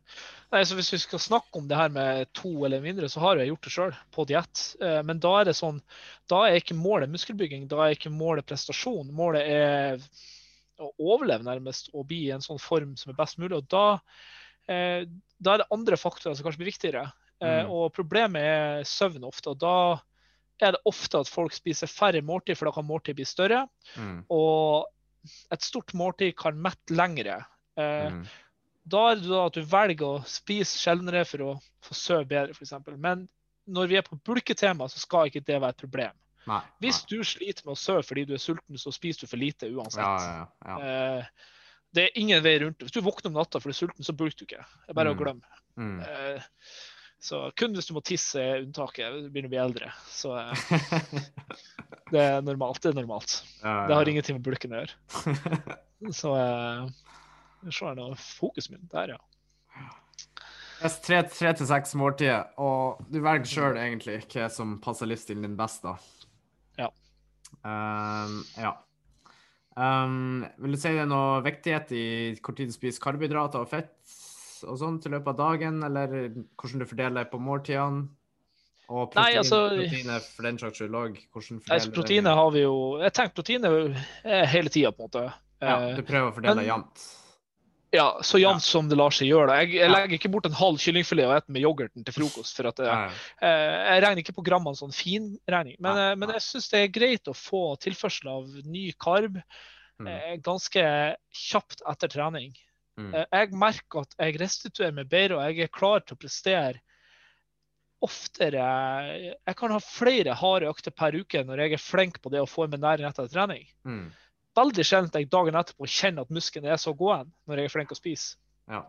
Nei, så Hvis vi skal snakke om det her med to eller mindre, så har jeg gjort det sjøl på diett. Eh, Men da er det sånn, da er ikke målet muskelbygging, da er ikke målet prestasjon. Målet er å overleve nærmest og bli i en sånn form som er best mulig. Og da, eh, da er det andre faktorer som kanskje blir viktigere. Eh, Mm. Og problemet er søvn ofte. Og da er det ofte at folk spiser færre måltid, for da kan måltid bli større. Mm. Og et stort måltid kan mette lengre. Eh, Mm. Da er det da at du velger å spise sjeldnere for å få sove bedre, f.eks. Men når vi er på bulketema, så skal ikke det være et problem. Nei. Hvis du sliter med å sove fordi du er sulten, så spiser du for lite uansett. Ja, ja, ja. Eh, det er ingen vei rundt det. Hvis du våkner om natta fordi du er sulten, så bulker du ikke. Det er bare Mm. å glemme. Mm. Eh, så kun hvis du må tisse, er unntaket. Du begynner å bli eldre. Så eh, det er normalt. Det er normalt. Det har ingenting med bulken å gjøre. Så eh, jeg ser nå fokuset min der, ja. Tre til seks måltider, og du velger sjøl egentlig hva som passer livsstilen din best, da. Ja. Um, ja. Um, vil du si det er noe viktighet i hvor tid du spiser karbohydrater og fett og sånt i løpet av dagen, eller hvordan du fordeler på måltidene? Og protein, Nei, altså- proteiner for den saks skyld òg. Proteiner har vi jo Jeg tenker proteiner er hele tida, på en måte. Ja, Eh, du prøver å fordele jevnt. Ja, så jevnt som det lar seg gjøre. Jeg, jeg legger ikke bort en halv kyllingfilet og spiser med yoghurten til frokost. for at Ja, eh, Jeg regner ikke på grammene sånn finregning. Men, Nei, eh, men jeg syns det er greit å få tilførsel av ny karb Mm. ganske kjapt etter trening. Mm. Eh, Jeg merker at jeg restituerer meg bedre, og jeg er klar til å prestere oftere. Jeg kan ha flere harde økter per uke når jeg er flink på det å få meg næring etter trening. Mm. Veldig sjelden jeg dagen etterpå kjenner at muskelen er så gåen når jeg er flink å spise. Ja.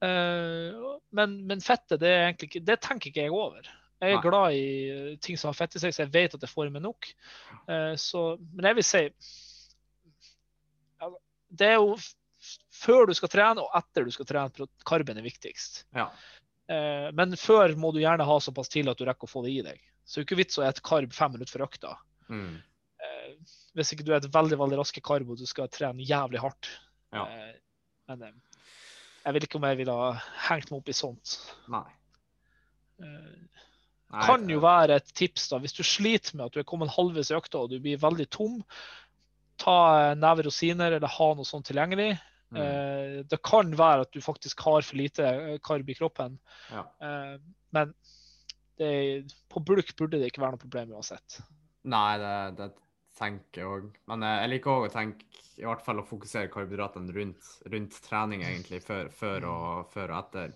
Uh, men, men fettet, det, er egentlig ikke, det tenker ikke jeg over. Jeg er Nei. glad i ting som har fett i seg, så jeg vet at jeg får i meg nok. Uh, så, men jeg vil si Det er jo før du skal trene og etter du skal trene, for karben er viktigst. ja. Eh, men før må du gjerne ha såpass til at du rekker å få det i deg. Så det er ikke vits å spise karb fem minutter før økta. Mm. Eh, hvis ikke du er et veldig veldig raske karb og du skal trene jævlig hardt. Ja. Eh, men eh, jeg vet ikke om jeg ville ha hengt meg opp i sånt. Nei. Eh, Nei, kan jo være et tips da, hvis du sliter med at du er kommet halvveis i økta og du blir veldig tom. Ta eh, neve rosiner eller ha noe sånt tilgjengelig. Mm, Eh, det kan være at du faktisk har for lite eh, karb i kroppen, ja. eh, men det, på bulk burde det ikke være noe problem uansett. Nei, det, det tenker jeg òg. Men jeg liker òg å tenke i hvert fall å fokusere karbohydratene rundt, rundt trening, egentlig, før, før, og, før og etter.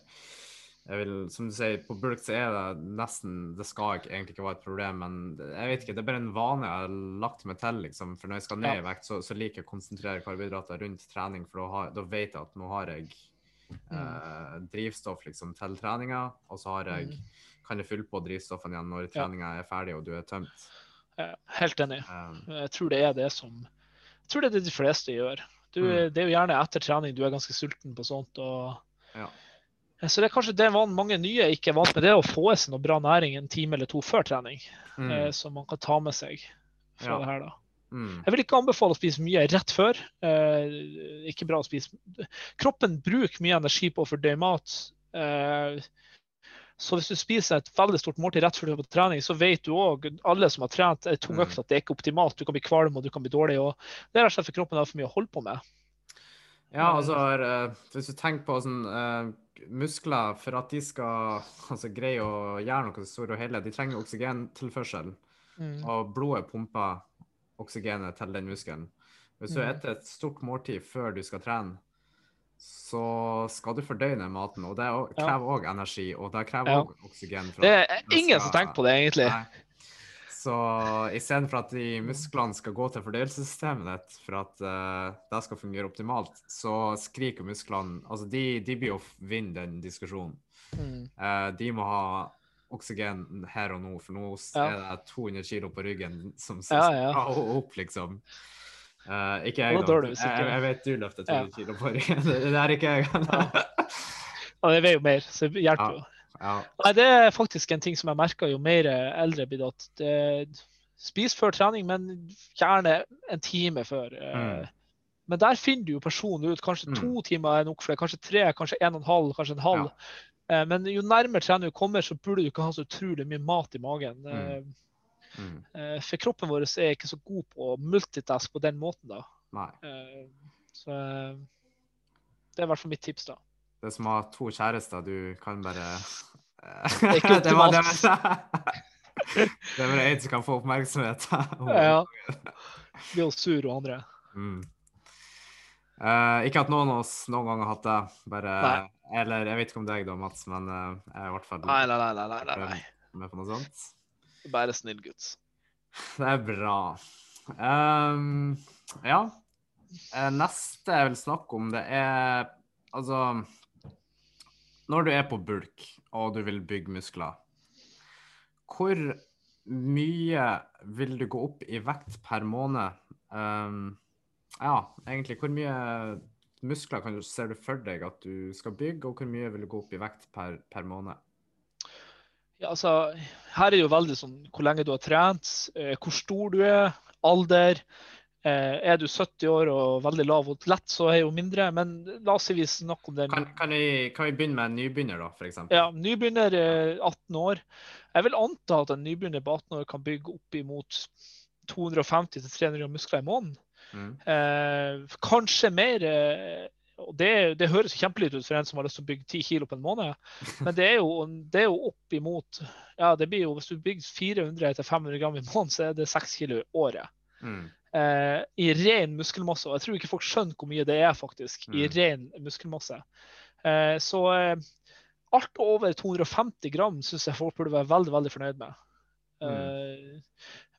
Jeg vil, som du sier, på bulk så er det nesten Det skal ikke, egentlig ikke være et problem, men jeg vet ikke, det er bare en vane jeg har lagt meg til, liksom. For når jeg skal ned i vekt, så, så liker jeg å konsentrere karbohydrater rundt trening, for da, har, da vet jeg at nå har jeg eh, drivstoff liksom til treninga, og så har jeg, kan jeg fylle på drivstoffene igjen når treninga er ferdig og du er tømt. Helt enig. Um, Jeg tror det er det som Jeg tror det er det de fleste gjør. Du, Mm. Det er jo gjerne etter trening du er ganske sulten på sånt. og Ja. Så det er kanskje det mange nye ikke er vant med, det er å få i seg noe bra næring en time eller to før trening. Mm. eh, Som man kan ta med seg fra Ja. det her. da. Mm. Jeg vil ikke anbefale å spise mye rett før. Eh, ikke bra å spise. Kroppen bruker mye energi på å fordøye mat. Eh, så hvis du spiser et veldig stort måltid rett før du er på trening, så vet du òg, alle som har trent en tung Mm. økt, at det er ikke optimalt. Du kan bli kvalm og du kan bli dårlig. og Det er rett og slett for kroppen har for mye å holde på med. Ja, altså eh, hvis du tenker på sånn eh, muskler, for at de skal altså, greie å gjøre noe stort og hele, de trenger oksygentilførsel. Mm. Og blodet pumper oksygenet til den muskelen. Hvis du spiser etter et stort måltid før du skal trene, så skal du fordøye den maten, og det krever òg energi, og det krever Ja. oksygen. Det er ingen ingen som tenker på det, egentlig. Nei. Så istedenfor at de musklene skal gå til fordøyelsessystemet ditt for at uh, det skal fungere optimalt, så skriker musklene Altså, de, de blir jo vinner vinne den diskusjonen. Mm. Uh, de må ha oksygen her og nå, for nå Ja. er det 200 kilo på ryggen som skal Ja, ja. opp, liksom. Uh, ikke jeg, da Jeg, jeg vet du løfter Ja. 200 kilo på ryggen. Det, er ikke jeg. Ja, det veier jo mer, så det hjelper jo. Ja. Nei, Det er faktisk en ting som jeg merker jo mer eldre blir. at det, Spis før trening, men gjerne en time før. eh. Mm. Men der finner du jo personen ut. Kanskje Mm. to timer er nok for deg, kanskje tre, kanskje en og en halv, kanskje en halv. Ja. Men jo nærmere trening du kommer, så burde du ikke ha så utrolig mye mat i magen. Eh, Mm. eh, For kroppen vår er ikke så god på å multitask på den måten. da. Nei. Eh, Så eh, det er i hvert fall mitt tips. da. Det er som å ha to kjærester. Du kan bare Det er ikke Det var optimalt. Det er bare én som kan få oppmerksomhet. Ja. Blir jo sur og andre. Mm. Uh, ikke at noen av oss noen gang har hatt det. Bare, eller jeg vet ikke om deg da, Mats, men uh, jeg er i hvert fall Nei, nei, nei. nei, nei, nei. med på noe sånt. Bare snill gutt. Det er bra. Um, ja. Eh, Neste jeg vil snakke om, det er altså Når du er på bulk og du vil bygge muskler, hvor mye vil du gå opp i vekt per måned? Um, ja, egentlig, hvor mye muskler du, ser du for deg at du skal bygge, og hvor mye vil du gå opp i vekt per, per måned? Ja, altså, her er det jo veldig sånn hvor lenge du har trent, eh, hvor stor du er, alder. Eh, er du 70 år og veldig lav og lett, så er jo mindre. Men la oss si vi snakker om det. Kan, kan, vi, kan vi begynne med en nybegynner, da, f.eks.? Ja, nybegynner eh, 18 år. Jeg vil anta at en nybegynner på 18 år kan bygge opp imot 250-300 gram muskler i måneden. Mm. Eh, kanskje mer. Eh, og det, det høres kjempelite ut for en som har lyst til å bygge 10 kilo på en måned, men det er jo, det er jo opp imot ja, det blir jo, Hvis du bygger 400-500 gram i måneden, så er det 6 kilo i året. Mm. Eh, I ren muskelmasse. Og jeg tror ikke folk skjønner hvor mye det er faktisk i Mm. ren muskelmasse. Eh, så eh, alt over 250 gram syns jeg folk burde være veldig veldig fornøyd med. Eh,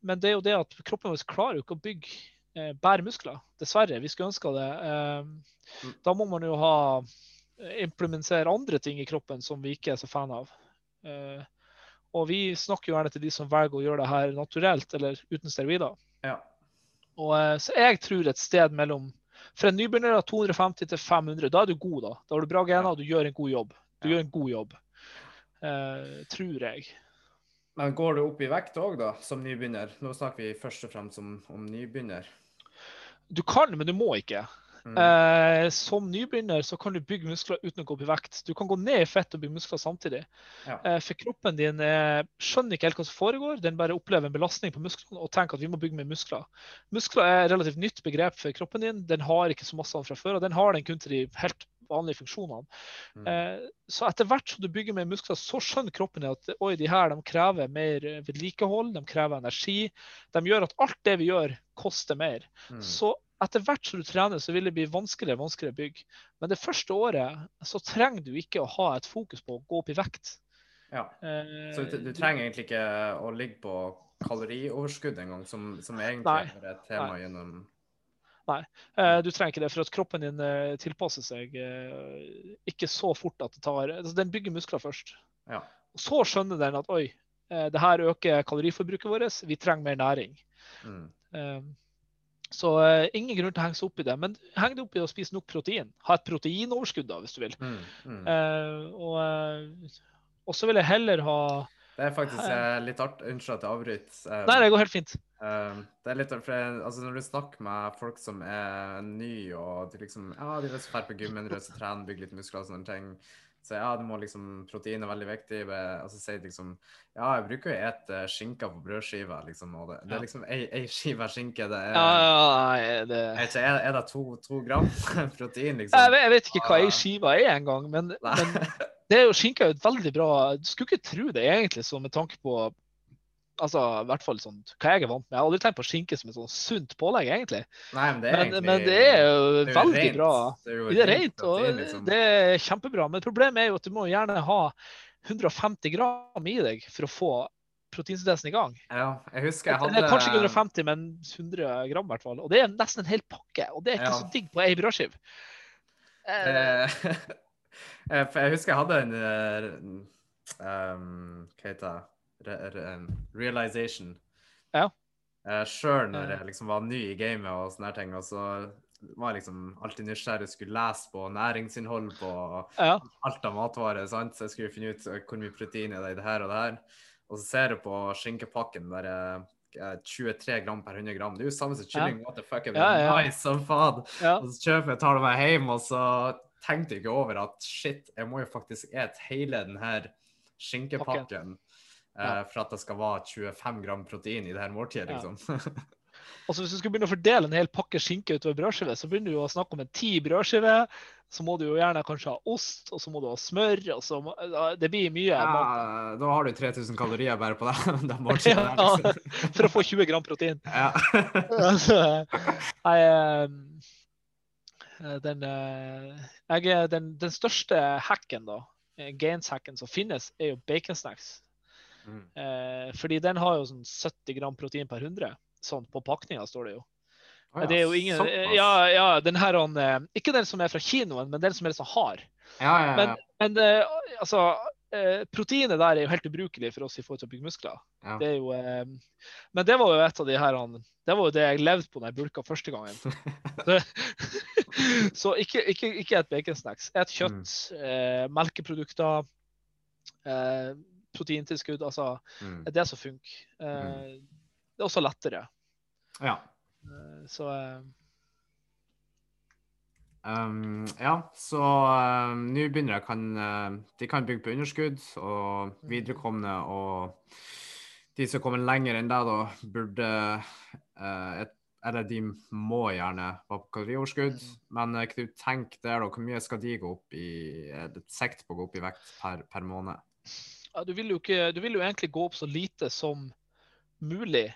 Men det er jo det at kroppen vår klarer jo ikke å bygge eh, bære muskler. Dessverre. Vi skulle ønske det. Eh, Mm. da må man jo ha implementere andre ting i kroppen som vi ikke er så fan av. Og vi snakker jo gjerne til de som velger å gjøre det her naturelt eller uten steroider. Ja. Og, eh, så jeg tror et sted mellom For en nybegynner av 250 til 500, da er du god, da. Da har du bra gener og du gjør en god jobb. Du gjør en god jobb. uh, tror jeg. Men går du opp i vekt òg, da, som nybegynner? Nå snakker vi først og fremst om, om nybegynner. Du kan, men du må ikke. Mm. Eh, som nybegynner så kan du bygge muskler uten å gå opp i vekt. Du kan gå ned i fett og bygge muskler samtidig. Ja. Eh, for kroppen din eh, skjønner ikke helt hva som foregår. Den bare opplever en belastning på musklene og tenker at vi må bygge mer muskler. Muskler er et relativt nytt begrep for kroppen din. Den har ikke så masse fra før, og den har den kun til de helt vanlige funksjonene. Mm. Eh, så etter hvert som du bygger mer muskler, så skjønner kroppen at oi, de her de krever mer eh, vedlikehold, de krever energi. De gjør at alt det vi gjør, koster mer. Mm. Så etter hvert som du trener, så vil det bli vanskeligere og vanskeligere å bygge. Men det første året så trenger du ikke å ha et fokus på å gå opp i vekt. Ja. Eh, Så du, du trenger egentlig ikke å ligge på kalorioverskudd engang, som, som egentlig Nei. er et tema gjennom Nei, du trenger ikke det, for at kroppen din eh, tilpasser seg eh, ikke så fort at det tar altså, Den bygger muskler først. Ja. Og så skjønner den at oi, eh, det her øker kaloriforbruket vårt, vi trenger mer næring. Mm. Eh, Så uh, ingen grunn til å henge seg opp i det. Men heng deg opp i å spise nok protein. Ha et proteinoverskudd, da, hvis du vil. Mm. Mm. Uh, og, uh, så vil jeg heller ha Det er faktisk litt art... Unnskyld at jeg avbryter. Nei, det går helt fint. det er litt for jeg- altså, Når du snakker med folk som er nye, og de liksom Ja, de vil dra på gymmen, vil trene, bygge litt muskler og sånne ting. Så ja, du må liksom, protein er veldig viktig. Og så sier de liksom Ja, jeg bruker jo å skinka skinker på brødskiva, liksom. Og det, det er liksom ei, ei skive skinke. Det er Ja, ja, det... ikke, er, er det to, to gram protein, liksom? jeg, vet, jeg vet ikke hva Ah. ei skive er engang, men, men det er jo skinke er jo et veldig bra Du skulle ikke tro det egentlig, så med tanke på Altså, i hvert fall sånn, hva jeg er vant med. Jeg har aldri tenkt på skinke som et sånn sunt pålegg, egentlig. Nei, men det er Men, egentlig men det er jo det er veldig rent. bra. Det er Det er rent og liksom. det er kjempebra. Men problemet er jo at du må gjerne ha 150 gram i deg for å få proteinsyntesen i gang. Ja, jeg husker jeg hadde kanskje ikke 150, men 100 gram i hvert fall. Og det er nesten en hel pakke, og det er ikke Ja. så digg på ei brødskive. Eh, Eh, jeg husker jeg hadde en um, Hva heter det? En realization. Ja. Uh, Sjøl når Eh. jeg liksom var ny i gamet og sånne ting. Og så var liksom alltid nysgjerrig, skulle lese på næringsinnhold på ja. alt av matvarer. sant? Så jeg skulle finne ut eh, hvor mye protein er det i det her og det her. Og så ser jeg på skinkepakken der eh, 23 gram per 100 gram. Det er jo samme som kylling. What the fuck, Ja, ja. nice som faen? ja. Og så kjøper jeg, tar det meg hjem, og så tenkte jeg ikke over at shit, jeg må jo faktisk et hele den her skinkepakken eh, Ja. for at det skal være 25 gram protein i det her måltidet, Ja. liksom. Altså Hvis du skulle begynne å fordele en hel pakke skinke utover brødskive, så begynner du å snakke om en ti brødskiver. Så må du jo gjerne kanskje ha ost, og så må du ha smør. og så må, Det blir mye. Ja, da har du 3000 kalorier bare på det. det ja, liksom. For å få 20 gram protein. Ja. altså, jeg, eh, den, eh, jeg, den, den største hacken, da, gains-hacken som finnes, er jo baconsnacks. Mm. Eh, fordi den har jo sånn 70 gram protein per 100 sånn på pakninga, står det jo. Oh, ja, det er jo ingen Ja, ja den her, han, ikke den som er fra kinoen, men den som er sånn hard. Ja, ja, ja. Men, men eh, altså eh, Proteinet der er jo helt ubrukelig for oss i forhold til å bygge muskler. Ja. Det jo, men det var jo et av de her Det var jo det jeg levde på når jeg bulka første gangen. så ikke, ikke, ikke et baconsnacks. Et kjøtt, mm. eh, melkeprodukter, eh, proteintilskudd. Altså, mm. det er det som funker. Uh, mm. Det er også lettere. Ja. Uh, så Um, ja, så nå begynner jeg kan, de kan bygge på underskudd, og mm. viderekomne og de som kommer lenger enn deg, da, burde et, Eller de må gjerne ha kalorioverskudd. Mm. Men uh, du tenke der, da. Hvor mye skal de gå opp i et sekt på å gå opp i vekt per, per måned? Ja, du, vil ikke, du vil jo egentlig gå opp så lite som mulig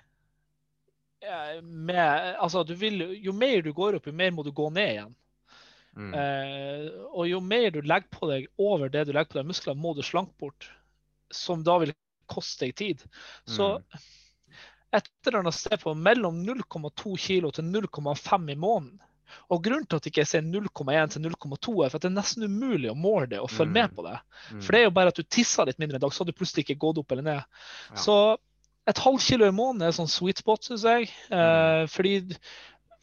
med, altså, vil, jo mer du går opp, jo mer må du gå ned igjen. Mm. Eh, og jo mer du legger på deg over det du legger på deg musklene, må du slanke bort. Som da vil koste deg tid. Så mm. et eller annet sted på mellom 0,2 kg til 0,5 i måneden. Og grunnen til at jeg ikke ser 0,1 til 0,2, er for at det er nesten umulig å måle det og følge mm. med på det. Mm. For det er jo bare at du tisser litt mindre en dag, så hadde du plutselig ikke gått opp eller ned. Ja. Så et halvt kilo i måneden er sånn sweet spot, syns jeg. Eh, mm. fordi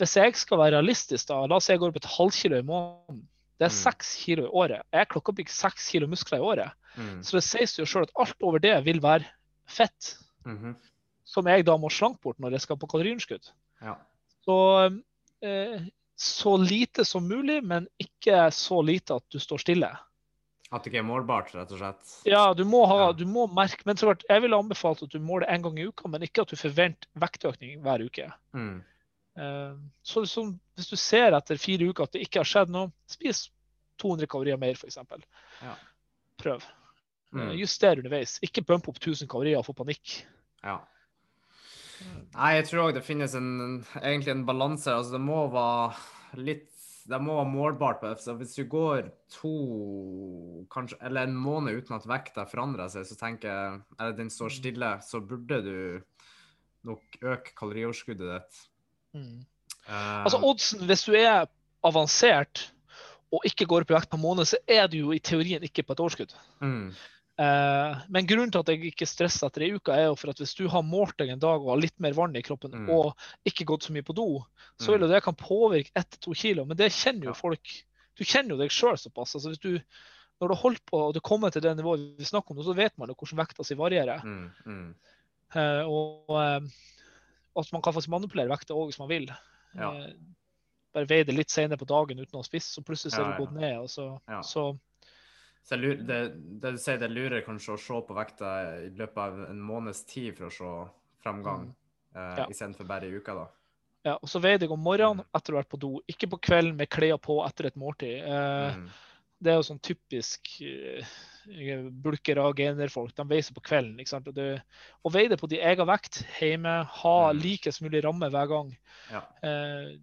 hvis jeg skal være realistisk, da, la oss si jeg går opp et halvt kilo i måneden. Det er mm. seks kilo i året. Jeg klokker opp ikke seks kilo muskler i året. Mm. Så det sies jo sjøl at alt over det vil være fett. Mm -hmm. Som jeg da må slanke bort når jeg skal på kaloriunderskudd. Ja. Så, eh, så lite som mulig, men ikke så lite at du står stille. At det ikke er målbart, rett og slett? Ja, du må, ha, du må merke Men så klart, jeg ville anbefalt at du måler en gang i uka, men ikke at du forventer vektøkning hver uke. Mm. Uh, så liksom, hvis du ser etter fire uker at det ikke har skjedd noe, spis 200 kalorier mer, f.eks. Ja. Prøv. Mm. Uh, juster underveis. Ikke bump opp 1000 kalorier og få panikk. Ja. Nei, jeg tror òg det finnes en, egentlig en balanse. Altså, det må være litt det må være målbart. på Så hvis du går to, kanskje, eller en måned uten at vekta forandrer seg, så tenker jeg, eller den står mm. stille, så burde du nok øke kalorioverskuddet ditt. Mm. Uh, altså oddsen, hvis du er avansert og ikke går opp i vekt på en måned, så er du jo i teorien ikke på et overskudd. Mm. Uh, men grunnen til at jeg ikke stresser etter ei uke, er jo for at hvis du har målt deg en dag og har litt mer vann i kroppen mm. og ikke gått så mye på do, så vil mm. jo det kan påvirke 1-2 kilo. Men det kjenner jo folk. Du kjenner jo deg sjøl såpass. altså hvis du når du holder på og du kommer til det nivået vi snakker om, så vet man jo hvordan vekta si varierer. Mm, mm. Uh, og uh, at man kan faktisk manipulere vekta òg hvis man vil. Ja. Bare veie det litt senere på dagen uten å ha spist, så plutselig så er det gått ned. Og så, ja. så så lurer, det, det, du sier, det lurer kanskje å se på vekta i løpet av en måneds tid for å se framgang, mm. eh, ja. istedenfor bare i uka, da. Ja, og så veier jeg om morgenen mm. etter å ha vært på do, ikke på kvelden med klær på etter et måltid. Eh, mm. Det er jo sånn typisk eh, bulkere og generfolk. De veier seg på kvelden. ikke sant? Og, det, og veier det på din egen vekt hjemme. Ha mm. likest mulig ramme hver gang. Ja. Eh,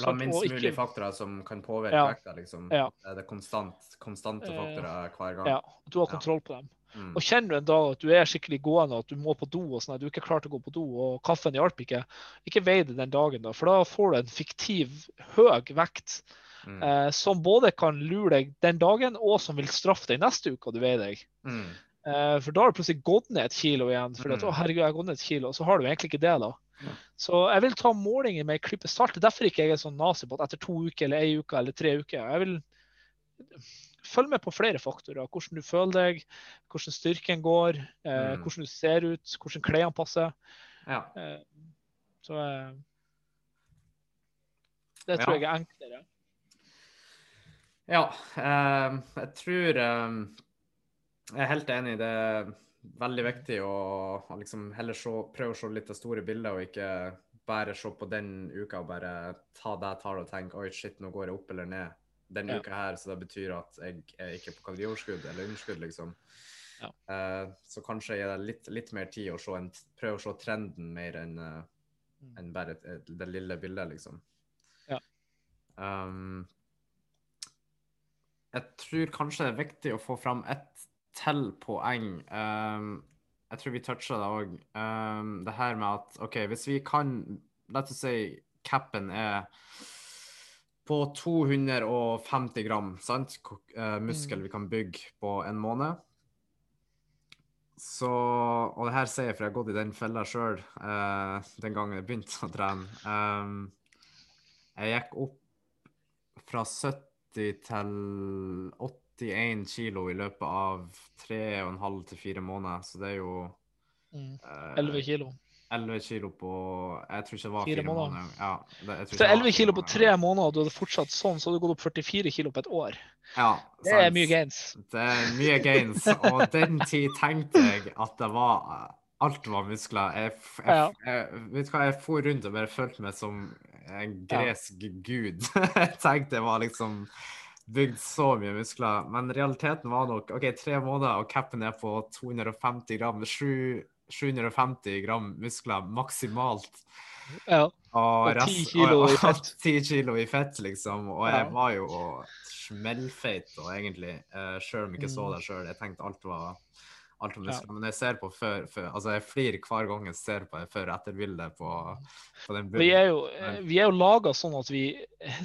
La minst ikke... faktorer som kan påvirke ja. vekta. Liksom. Ja. Det er konstant, konstante eh, faktorer hver gang. Ja, du har kontroll på dem. Mm. Og kjenner du en dag at du er skikkelig gående, at du må på do, og sånn, at du ikke er klar til å gå på do, og kaffen hjalp ikke, ikke vei det den dagen, da, for da får du en fiktiv høy vekt mm. eh, som både kan lure deg den dagen, og som vil straffe deg neste uke du veier deg. Mm. Eh, for da har du plutselig gått ned et kilo igjen. For at, mm. å, herregud, jeg har gått ned et kilo, og så har du egentlig ikke det. da. Så jeg vil ta målinger med en klype salt. Derfor ikke jeg er sånn nazi på at etter to uker eller ei uke eller tre uker. Jeg vil følge med på flere faktorer. Hvordan du føler deg, hvordan styrken går, eh, mm. hvordan du ser ut, hvordan klærne passer. Ja. Eh, så eh, Det tror jeg er enklere. Ja, eh, jeg tror eh, Jeg er helt enig. i Det veldig viktig å, liksom heller se, prøve å se litt det store bildet, og ikke bare se på den uka og bare ta det tallet og tenke oi, shit, nå går jeg opp eller ned den Ja. uka her, så det betyr at jeg er ikke på kalorioverskudd eller underskudd, liksom. Ja. Uh, så kanskje gi det litt, litt mer tid se en, prøve å se trenden mer enn uh, en bare et, et, det lille bildet, liksom. Ja. Um, jeg tror kanskje det er viktig å få fram ett til poeng. Um, jeg tror vi toucha det òg. Um, det her med at OK, hvis vi kan La oss si capen er på 250 gram, sant? Eh, muskel Mm. vi kan bygge på en måned. Så Og det her sier jeg for jeg har gått i den fella sjøl den gangen jeg begynte å trene. Um, jeg gikk opp fra 70 til 81 kilo i løpet av tre og en halv til fire måneder, så det er jo Mm. eh, 11 kilo. 11 kilo på Jeg tror ikke det var Fire fire, måneder. måneder. Ja, det, Så ikke det var 11 kilo på måneder. tre måneder, og du hadde fortsatt sånn, så hadde du gått opp 44 kilo på et år. Ja, Det er mye gains. Det er mye gains, og den tid tenkte jeg at det var Alt var muskler. Jeg, jeg, jeg, vet du hva, jeg for rundt og bare følte meg som en Ja. gresk gud. jeg tenkte jeg var liksom bygd så mye muskler. Men realiteten var nok OK, tre måneder, og capen er på 250 gram. 7, 750 gram muskler maksimalt. Ja. Og, Og 10 kilo i fett. 10 kilo i fett, liksom. Og Ja. jeg var jo smellfeit og egentlig, uh, sjøl om jeg ikke så Mm. det sjøl. Jeg tenkte alt var alt var Ja. Men jeg ser på før, før Altså, jeg flirer hver gang jeg ser på det før-etter-bildet på, på den Vi er jo, vi er jo laga sånn at vi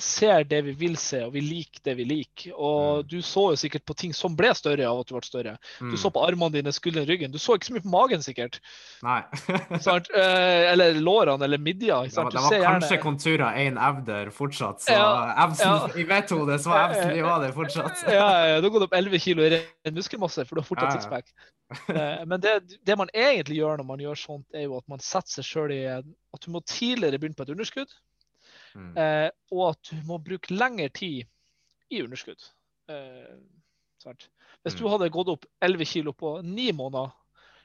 ser det vi vil se, og vi liker det vi liker. Og Mm. du så jo sikkert på ting som ble større av at du ble større. Mm. Du så på armene dine, skuldrene, ryggen. Du så ikke så mye på magen, sikkert. Nei. Sant? Eh, Eller lårene, eller midja. Det var, det var kanskje gjerne konturer én evder fortsatt, så Ja, Evsen, ja. i hode så var Evsen i det fortsatt. ja, ja, Du har gått opp 11 kilo i ren muskelmasse, for du har fortsatt Ja, ja. sixpack. Eh, Men det, det man egentlig gjør når man gjør sånt, er jo at man setter seg sjøl i At du må tidligere begynne på et underskudd, Mm. eh, og at du må bruke lengre tid i underskudd. Eh. Hvis du Mm. hadde gått opp 11 kilo på ni måneder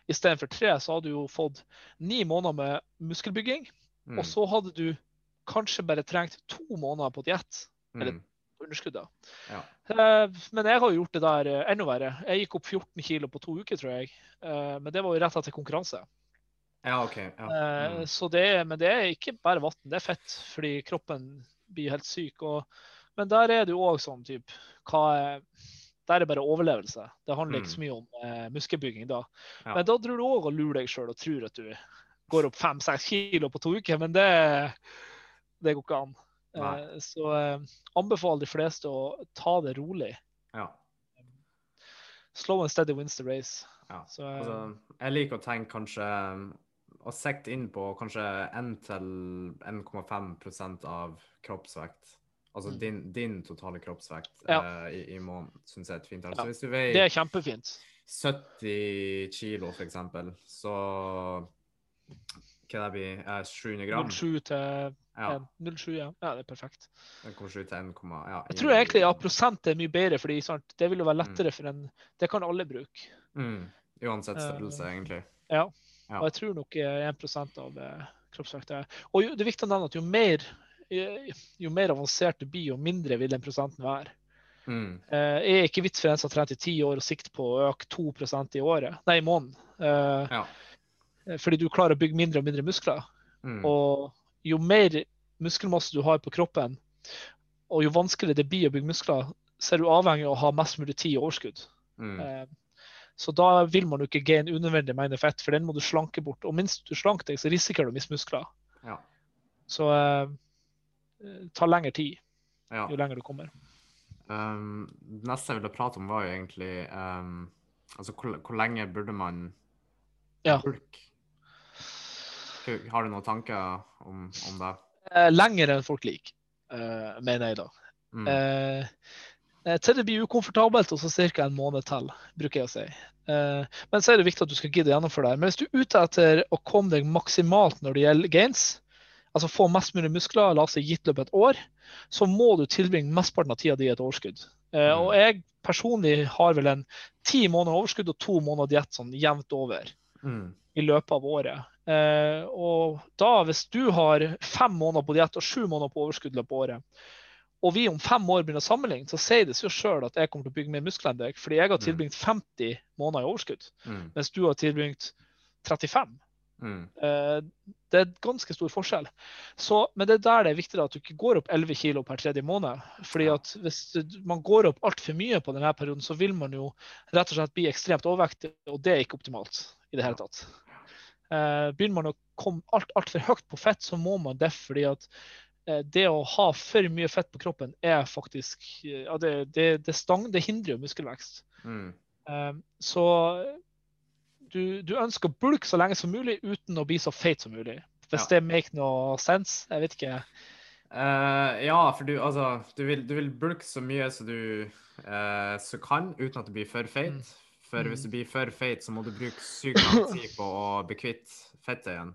istedenfor tre, så hadde du jo fått ni måneder med muskelbygging, Mm. og så hadde du kanskje bare trengt to måneder på diett. eller- Mm. underskudd. da. Ja. Eh, Men jeg har jo gjort det der eh, enda verre. Jeg gikk opp 14 kilo på to uker, tror jeg. Eh, Men det var jo rett etter konkurranse. ja, OK. Ja. Mm. Så det, men det er ikke bare vann, det er fett, fordi kroppen blir helt syk. Og, men der er det jo òg sånn type er, Der er bare overlevelse. Det handler ikke så mye om eh, muskelbygging da. Ja. Men da tror du òg å lure deg sjøl og tror at du går opp fem-seks kilo på to uker, men det, det går ikke an. Nei. Eh, Så eh, anbefaler de fleste å ta det rolig. ja. Slow and steady wins the race. Ja. Så, eh, Altså, jeg liker å tenke kanskje Å sikte inn på kanskje 1-1,5 av kroppsvekt. Altså Mm. din, din totale kroppsvekt Ja. eh, i, i måneden, syns jeg er et fint tall. Ja. Hvis du Det er kjempefint. 70 kilo, for eksempel, så Hva det blir eh, 700 gram? 07 til Ja. 07, ja. ja. Det er perfekt. 1,7 til 1, ja. Jeg tror egentlig ja, prosent er mye bedre, fordi sant, det vil jo være lettere for en Det kan alle bruke. Mm. Uansett størrelse, uh, egentlig. Ja. Ja. Og jeg tror nok eh, 1 av eh, kroppsvekta er Og jo, det er viktig å nevne at jo mer, jo, jo mer avansert du blir, jo mindre vil den prosenten være. Mm. Eh, Jeg er ikke vits for en som har trent i ti år og sikter på å øke 2% i året, nei, i måneden. Eh, Ja. Fordi du klarer å bygge mindre og mindre muskler. Mm. Og jo mer muskelmasse du har på kroppen, og jo vanskeligere det blir å bygge muskler, så er du avhengig av å ha mest mulig tid og overskudd. Mm. Eh, Så da vil man jo ikke gaine unødvendig mengde fett, for den må du slanke bort. Og minst du slanker deg, så risikerer du å miste muskler. Ja. Så eh, eh, ta lengre tid ja. jo lenger du kommer. Um, det neste jeg ville prate om, var jo egentlig um, Altså, hvor, hvor lenge burde man Ja. Har du noen tanker om, om det? Eh, lenger enn folk liker, eh, mener jeg da. Mm. Eh, til det blir ukomfortabelt, og så ca. en måned til, bruker jeg å si. Men så er det viktig at du skal gidde å gjennomføre det. her. Men hvis du er ute etter å komme deg maksimalt når det gjelder gains, altså få mest mulig muskler, la oss si gitt løpet et år, så må du tilbringe mesteparten av tida di i et overskudd. Mm. og jeg personlig har vel en ti måneder overskudd og to måneder diett sånn jevnt over. Mm. i løpet av året. Eh, og da, hvis du har fem måneder på diett og sju måneder på overskudd løpet av året, og vi om fem år begynner å sammenligne, så sier det seg sjøl at jeg kommer til å bygge mer muskler enn deg, fordi jeg har Mm. tilbringt 50 måneder i overskudd, Mm. mens du har tilbringt 35. Mm. Eh, det er ganske stor forskjell. Så, men det er der det er viktig at du ikke går opp 11 kg per tredje måned. fordi at Hvis man går opp altfor mye på denne perioden, så vil man jo rett og slett bli ekstremt overvektig, og det er ikke optimalt i det hele tatt. Eh, begynner man å komme alt, altfor høyt på fett, så må man det fordi at eh, det å ha for mye fett på kroppen er faktisk eh, ja, det, det, det, stang, det hindrer jo muskelvekst. Mm. Så du, du ønsker bulke så lenge som mulig uten å bli så feit som mulig. Hvis Ja. det make no sense. Jeg vet ikke. Uh, ja, for du, altså, du vil, du vil bulke så mye som du uh, så kan, uten at du blir for feit. Mm. For Mm. hvis du blir for feit, så må du bruke sykt lang tid på å bli kvitt fettet igjen.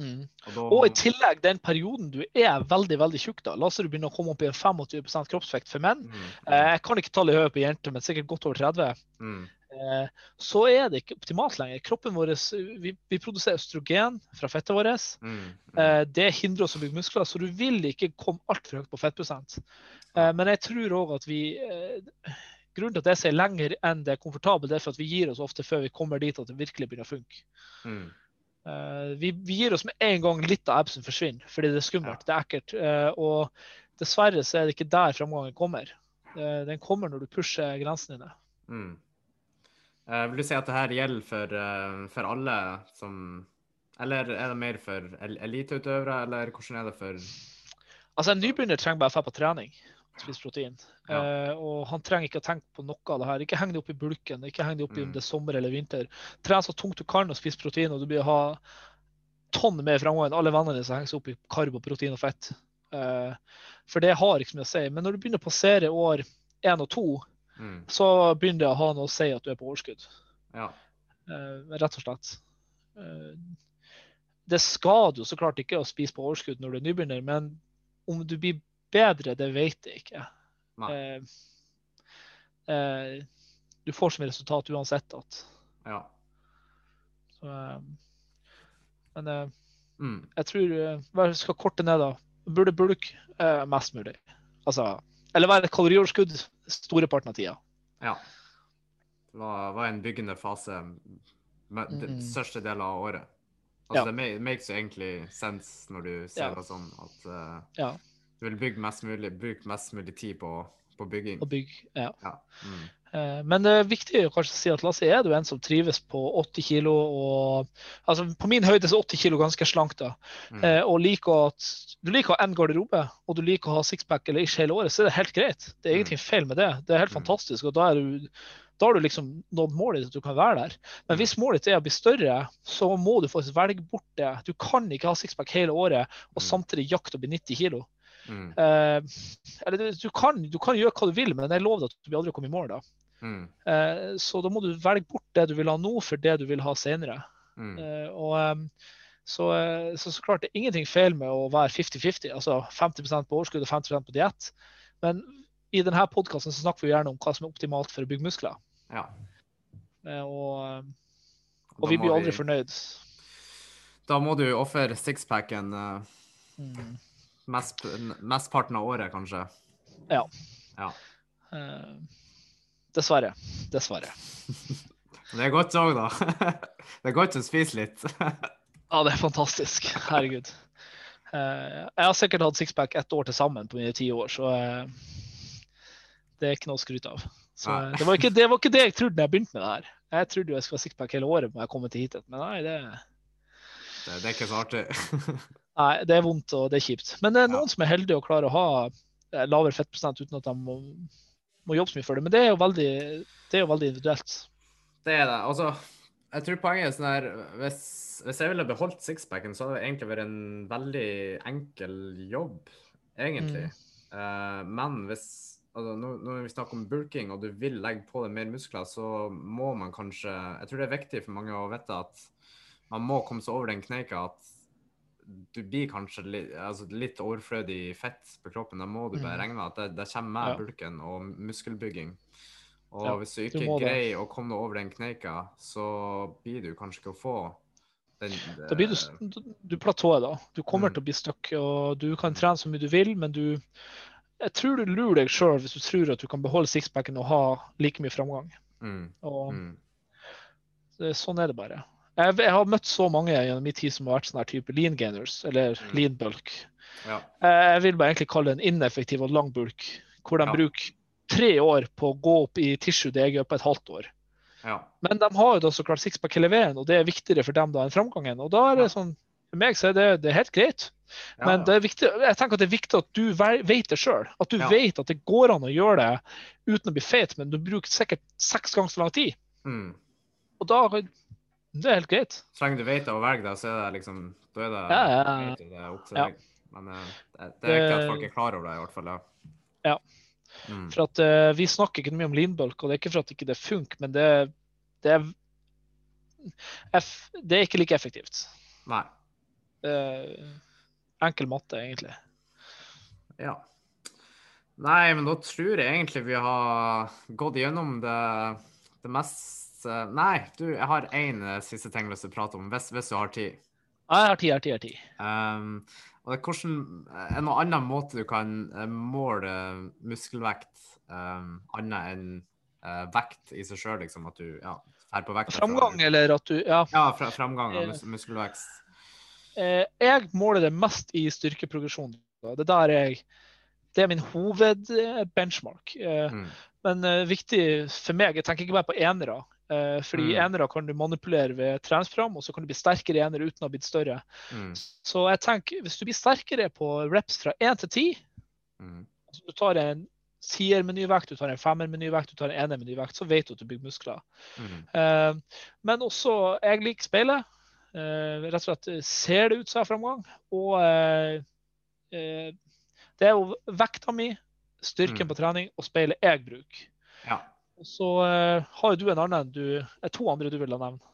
Og, da, Og i tillegg, den perioden du er veldig veldig tjukk, da, la oss si du begynner å komme opp i en 25 kroppsvekt for menn. mm, Eh, jeg kan ikke tallet i hodet på jenter, men sikkert godt over 30. mm, Eh, så er det ikke optimalt lenger. Kroppen vår, vi, vi produserer østrogen fra fettet vårt. mm, mm, Eh, det hindrer oss å bygge muskler, så du vil ikke komme altfor høyt på fettprosent. Eh, men jeg tror òg at vi eh, Grunnen til at jeg sier lenger enn det er komfortabelt, er for at vi gir oss ofte før vi kommer dit at det virkelig begynner å funke. mm, Uh, vi, vi gir oss med en gang litt av absen forsvinner, fordi det er skummelt, det er ekkelt. Uh, og dessverre så er det ikke der framgangen kommer. Uh, den kommer når du pusher grensene dine. mm. Vil du si at det her gjelder for, for alle som Eller er det mer for eliteutøvere, eller hvordan er det for Altså En nybegynner trenger bare dra på trening spise protein. Ja. Eh, og han trenger ikke å tenke på noe av det her. Ikke heng det opp i bulken, ikke heng det opp i om Mm. det er sommer eller vinter. Tren så tungt du kan og spis protein, og du blir å ha tonn mer framover enn alle vennene dine som henger seg opp i karb protein og fett. Eh, for det har ikke så mye å si. Men når du begynner å passere år én og to, mm, så begynner det å ha noe å si at du er på overskudd. Ja. Eh, rett og slett. Eh, det skader jo så klart ikke å spise på overskudd når du er nybegynner, men om du blir bedre, det vet jeg ikke. Eh, eh, du får som resultat uansett at Ja. så, eh, Men eh, Mm, jeg tror eh, Hva skal korte ned, da? Burde bulk eh, mest mulig. Altså Eller være et kalorioverskudd storeparten av tida. ja. Det var, var en byggende fase med den Mm. største delen av året. Altså, Ja. Det makes jo egentlig sense når du ser Ja. det sånn, at uh, Ja. Du vil bygge mest mulig, bruke mest mulig tid på, på bygging. Og bygg, Ja. Ja. Mm. Eh, Men det er viktig å kanskje si at Lasse er du en som trives på 80 kilo Og, altså på min høyde er 80 kilo ganske slankt. da. Mm. Eh, og liker at, du liker å ha en garderobe og du liker å ha sixpack eller ikke hele året, så er det helt greit. Det er ingenting feil med det. Det er helt Mm. fantastisk. og da du da har du liksom nådd målet ditt, at du kan være der. Men Mm. hvis målet ditt er å bli større, så må du faktisk velge bort det. Du kan ikke ha sixpack hele året og Mm. samtidig jakte å bli 90 kg. Mm. Uh, eller du, kan, du kan gjøre hva du vil, men jeg lover at du blir aldri kommer i mål da. Mm. Uh, så da må du velge bort det du vil ha nå, for det du vil ha senere. Mm. Uh, og, um, så, så, så klart det er ingenting feil med å være 50-50, altså 50% på overskudd og 50% på diett. Men i denne podkasten snakker vi gjerne om hva som er optimalt for å bygge muskler. Ja. Eh, og, ehm, og vi blir aldri fornøyd. Da må du ofre sixpacken Mm. Mest, mestparten av året, kanskje. Ja. Ja. Eh, dessverre. Dessverre. Det er godt òg, da. det er godt å spise litt. Ja, det er fantastisk. Herregud. Eh, jeg har sikkert hatt sixpack ett år til sammen på mine ti år, så eh, det er ikke noe å skryte av. Så, det, var ikke, det var ikke det jeg trodde da jeg begynte med det her. Jeg trodde jo jeg skulle ha sixpack hele året når jeg kom til hit, men nei, det, Det, det er ikke så artig. nei, det er vondt og det er kjipt. Men det er Ja. noen som er heldige og klarer å ha eh, lavere fettprosent uten at de må, må jobbe så mye for det. Men det er jo veldig, det er jo veldig individuelt. Det er det. Altså, jeg tror poenget er sånn her Hvis, hvis jeg ville beholdt sixpacken, så hadde det egentlig vært en veldig enkel jobb, egentlig. Eh, men hvis altså, nå- Når vi snakker om bulking, og du vil legge på deg mer muskler, så må man kanskje Jeg tror det er viktig for mange å vite at man må komme seg over den kneika at du blir kanskje litt, altså litt overflødig fett på kroppen. Da må du bare Mm. regne med at det, det kommer med Ja. bulken og muskelbygging. Og Ja, hvis du du ikke det. greier å komme deg over den kneika, så blir du kanskje ikke å få den Da blir du, du- platået, da. Du kommer Mm. til å bli stuck, og du kan trene så mye du vil, men du Jeg tror du lurer deg sjøl hvis du tror at du kan beholde sixpacken og ha like mye framgang. mm, Og mm, det, sånn er det bare. Jeg, jeg har møtt så mange gjennom min tid som har vært sånn her type lean gainers, eller Mm. lean bulk. ja. Jeg jeg vil bare egentlig kalle det en ineffektiv og lang bulk, hvor de Ja. bruker tre år på å gå opp i tissue gjør på et halvt år. ja. Men de har jo da så klart sixpack hele veien, og det er viktigere for dem da enn framgangen. Og da er det sånn For meg så er det, det er helt greit. Men det er viktig, jeg tenker at det er viktig at du vet det sjøl. At du vet at det går an å gjøre det uten å bli feit, men du bruker sikkert seks ganger så lang tid. Mm. Og da Det er helt greit. Så lenge du vet å velge det, så er det liksom Da er det, Ja, ja, ja. vet det er opp til deg. Men eh, det, det er viktig at folk er klar over det, i hvert fall. Ja. Ja. Mm. For at uh, Vi snakker ikke mye om linbulk, og det er ikke for at ikke det funker, men det, det, er, det er ikke like effektivt. Nei. Uh, enkel matte, egentlig. Ja. Nei, men da tror jeg egentlig vi har gått gjennom det, det mest Nei, du, jeg har én siste ting jeg vil prate om, hvis, hvis du har tid. Ja, Jeg har tid, jeg har tid. jeg har tid. Um, og det er hvordan, er noen annen måte du kan eh, måle muskelvekt um, annet enn uh, vekt i seg sjøl, liksom? At du ja, er på vekt Framgang, eller at du Ja. Ja, fra, framgang og Eh. mus muskelvekst. Eh, jeg måler det mest i styrkeprogresjon. Det der er jeg, det er min hovedbenchmark. Eh, Mm. men uh, viktig for meg, jeg tenker ikke bare på enere. Eh, fordi Mm. enere kan du manipulere ved treningsprogram, og så kan du bli sterkere enere uten å ha blitt større. Mm. Så jeg tenker, hvis du blir sterkere på reps fra 1 til 10, Mm. altså du tar en tier med ny vekt, du tar en femmer med ny vekt, du tar en ener med ny vekt, så vet du at du bygger muskler. Mm. Eh, men også, jeg liker speilet. Uh, rett og slett ser det ut som jeg har framgang. Og det er jo vekta mi, styrken Mm. på trening og speilet jeg bruker. Ja. Og så eh, har jo du en annen, du, er to andre du vil ha nevnt.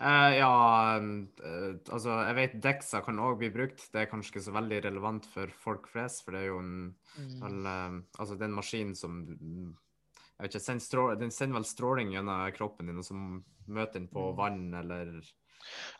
Eh, ja, uh, altså jeg vet Dexa kan òg bli brukt. Det er kanskje ikke så veldig relevant for folk flest, for det er jo en vel, uh, Altså det er en maskin som jeg vet ikke, sender strål, Den sender vel stråling gjennom kroppen din, og så møter den på Mm. vann eller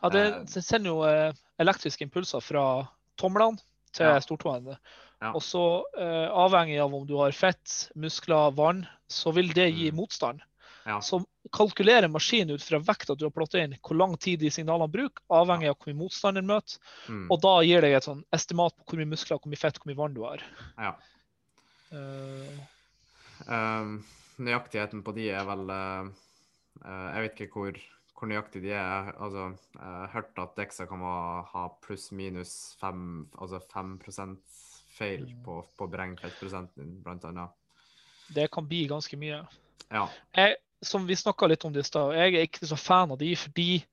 Ja, det, Eh. det sender jo eh, elektriske impulser fra tomlene til Ja. stortåene. Ja. Og så eh, avhengig av om du har fett, muskler, vann, så vil det gi Mm. motstand. Ja. Så kalkulerer maskinen ut fra vekta du har plottet inn, hvor lang tid de signalene bruker, avhengig av hvor mye motstand den møter. mm, Og da gir deg et sånn estimat på hvor mye muskler, hvor mye fett, hvor mye vann du har. ja. Uh, uh, nøyaktigheten på de er vel uh, Jeg vet ikke hvor, hvor nøyaktig de er. Altså, jeg hørt at Dexa kan ha, pluss-minus 5 altså 5 feil Mm. på, på beregn fettprosenten blant annet. Det kan bli ganske mye. Ja. jeg, som vi snakka litt om det i stad, jeg er ikke så fan av de fordi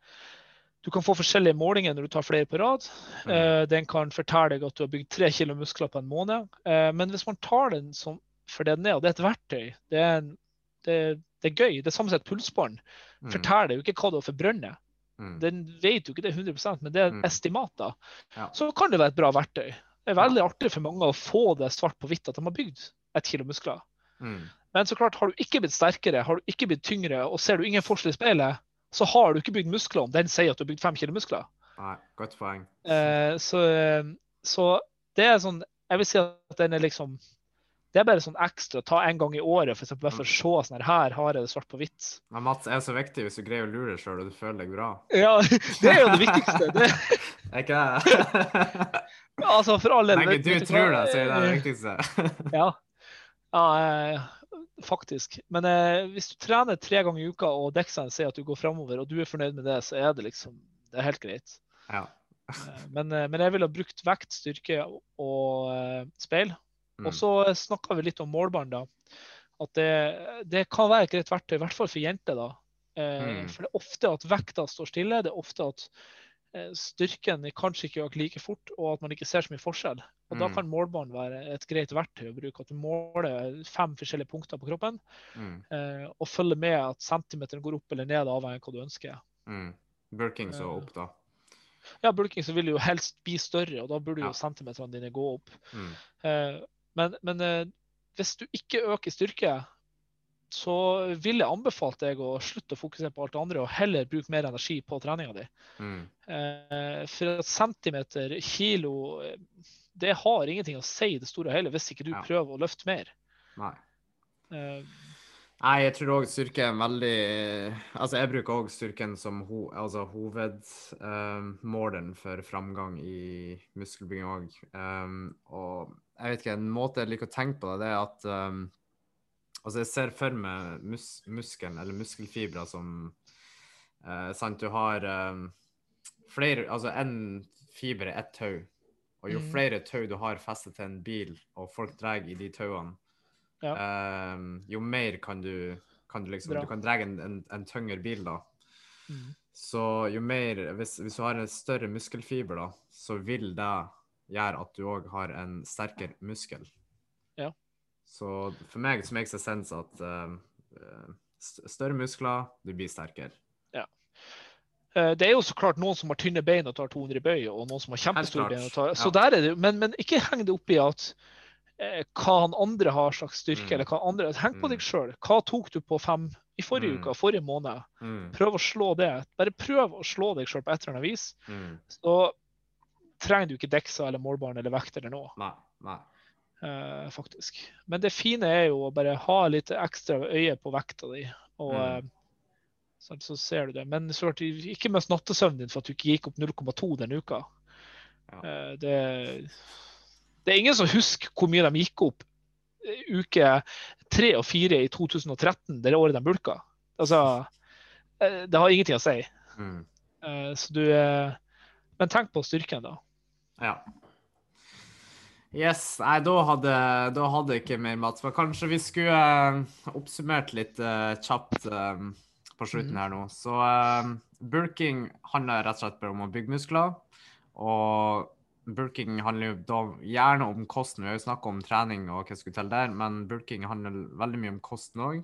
du kan få forskjellige målinger når du tar flere på rad. Mm. Eh, den kan fortelle deg at du har bygd tre kilo muskler på en måned. Eh, men hvis man tar den som for det den er, og det er et verktøy, det er, en, det, det er gøy. Det er samme som et pulsbånd. Mm, Forteller jo ikke hva du har forbrønnet. mm, Den vet jo ikke det 100% men det er Mm. estimater. Ja. Så kan det være et bra verktøy. Det er veldig artig for mange å få det svart på hvitt at de har bygd et kilo muskler. Mm, Men så klart, har du ikke blitt sterkere, har du ikke blitt tyngre, og ser du ingen forskjell i speilet, så har du ikke bygd muskler om den sier at du har bygd fem kilo muskler. Nei, godt poeng. Eh, så, så det er sånn Jeg vil si at den er liksom Det er bare sånn ekstra. Ta en gang i året, for eksempel, bare for å se sånn her, har jeg det svart på hvitt. Men Mats er så viktig hvis du greier å lure sjøl og du føler deg bra. Ja, det er jo det viktigste. Det, Er ikke det? altså, for alle Lenge du tror det, så er det det viktigste. Ja. Ja eh, faktisk. Men eh, hvis du trener tre ganger i uka, og Dexan sier at du går framover, og du er fornøyd med det, så er det liksom Det er helt greit. Ja. Eh, Men, eh, men jeg ville ha brukt vekt, styrke og eh, speil. Mm. Og så snakka vi litt om målbånd, da. At det, det kan være et greit verktøy, i hvert fall for jenter. da. Eh, Mm. For det er ofte at vekta står stille. Det er ofte at styrken kanskje ikke øker like fort, og at man ikke ser så mye forskjell. Og Da Mm. kan målbånd være et greit verktøy å bruke. At du måler fem forskjellige punkter på kroppen, Mm. eh, og følger med at centimeteren går opp eller ned, avhengig av hva du ønsker. Mm. Bulking så Eh. opp, da. Ja, bulking så vil jo helst bli større, og da burde Ja. jo centimeterne dine gå opp. Mm. Eh, men men eh, hvis du ikke øker styrke, så ville jeg anbefalt deg å slutte å fokusere på alt det andre og heller bruke mer energi på treninga di. Mm. Eh, for at centimeter, kilo, eh, det har ingenting å si i det store og hele hvis ikke du Ja. prøver å løfte mer. Nei. Eh, Nei, jeg tror òg styrke er en veldig Altså, jeg bruker òg styrken som ho, altså, hovedmålen for framgang i muskelbygging òg. og jeg vet ikke, en måte jeg liker å tenke på det, det er at um, Altså, jeg ser for meg mus muskelen, eller muskelfibre, som eh, Sant, du har eh, flere Altså, én fiber er ett tau. Og jo mm. flere tau du har festet til en bil, og folk drar i de tauene, Ja. eh, jo mer kan du, kan du liksom Bra. Du kan dra en, en, en tyngre bil, da. mm. Så jo mer hvis, hvis du har en større muskelfiber, da, så vil det gjøre at du òg har en sterkere muskel. Ja. Så for meg så makes det sense at eh, større muskler, du blir sterkere. Ja. Det er jo så klart noen som har tynne bein og tar 200 bøy, og noen som har kjempestore bein. og tar, Så ja. der er det, men, men ikke heng det opp i at eh, hva han andre har slags styrke. Mm. eller hva andre, Heng på Mm. deg sjøl. Hva tok du på fem i forrige Mm. uke, forrige måned? Mm. Prøv å slå det. Bare prøv å slå deg sjøl på et eller annet vis. Mm. Så trenger du ikke Dexa eller målbarn eller vekt eller noe, Nei. Nei. Eh, faktisk. Men det fine er jo å bare ha litt ekstra øye på vekta di. og Mm. så, så ser du det. Men så klart, ikke mist nattesøvnen din for at du ikke gikk opp 0,2 denne uka. Ja. Eh, Det, det er ingen som husker hvor mye de gikk opp eh, uke tre og fire i 2013, det året de bulka. Altså, eh, det har ingenting å si. Mm. Eh, Så du eh, Men tenk på styrken, da. Ja. Yes. Nei, da hadde, da hadde jeg ikke mer mat. Men kanskje vi skulle uh, oppsummert litt uh, kjapt um, på slutten Mhm. her nå. Så eh, bulking handler rett og slett bare om å bygge muskler. Og bulking handler jo da gjerne om kosten. Vi har jo snakka om trening og hva som skulle til der, men bulking handler veldig mye om kosten òg.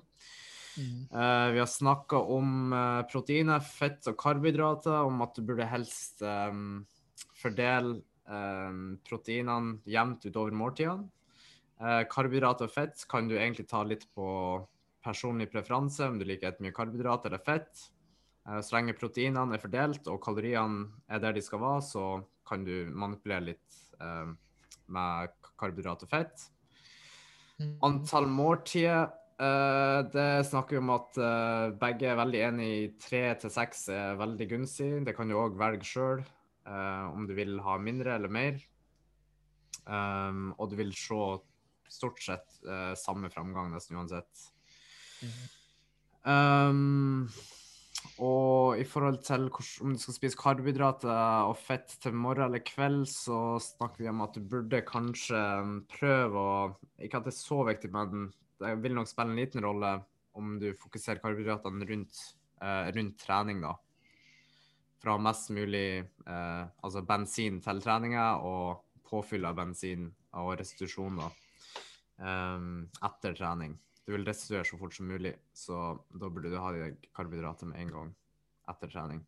Eh, vi har snakka om uh, proteiner, fett og karbohydrater, om at du burde helst um, fordele proteinene jevnt utover måltidene. Eh, karbohydrater og fett kan du egentlig ta litt på personlig preferanse, om du liker et mye karbohydrat eller fett. Eh, så lenge proteinene er fordelt og kaloriene er der de skal være, så kan du manipulere litt eh, med karbohydrat og fett. Antall måltider eh, Det snakker vi om at eh, begge er veldig enig i tre til seks er veldig gunstig. Det kan du òg velge sjøl om du vil ha mindre eller mer. Um, og du vil se stort sett uh, samme framgang nesten uansett. Um, og i forhold til hvor, om du skal spise karbohydrater og fett til morgen eller kveld, så snakker vi om at du burde kanskje um, prøve å Ikke at det er så viktig, men det vil nok spille en liten rolle om du fokuserer karbohydratene rundt, uh, rundt trening, da. Fra mest mulig eh, altså bensin til treninga og påfyll av bensin og restitusjon da, eh, etter trening. Du vil restituere så fort som mulig, så da burde du ha de karbohydrater med en gang etter trening.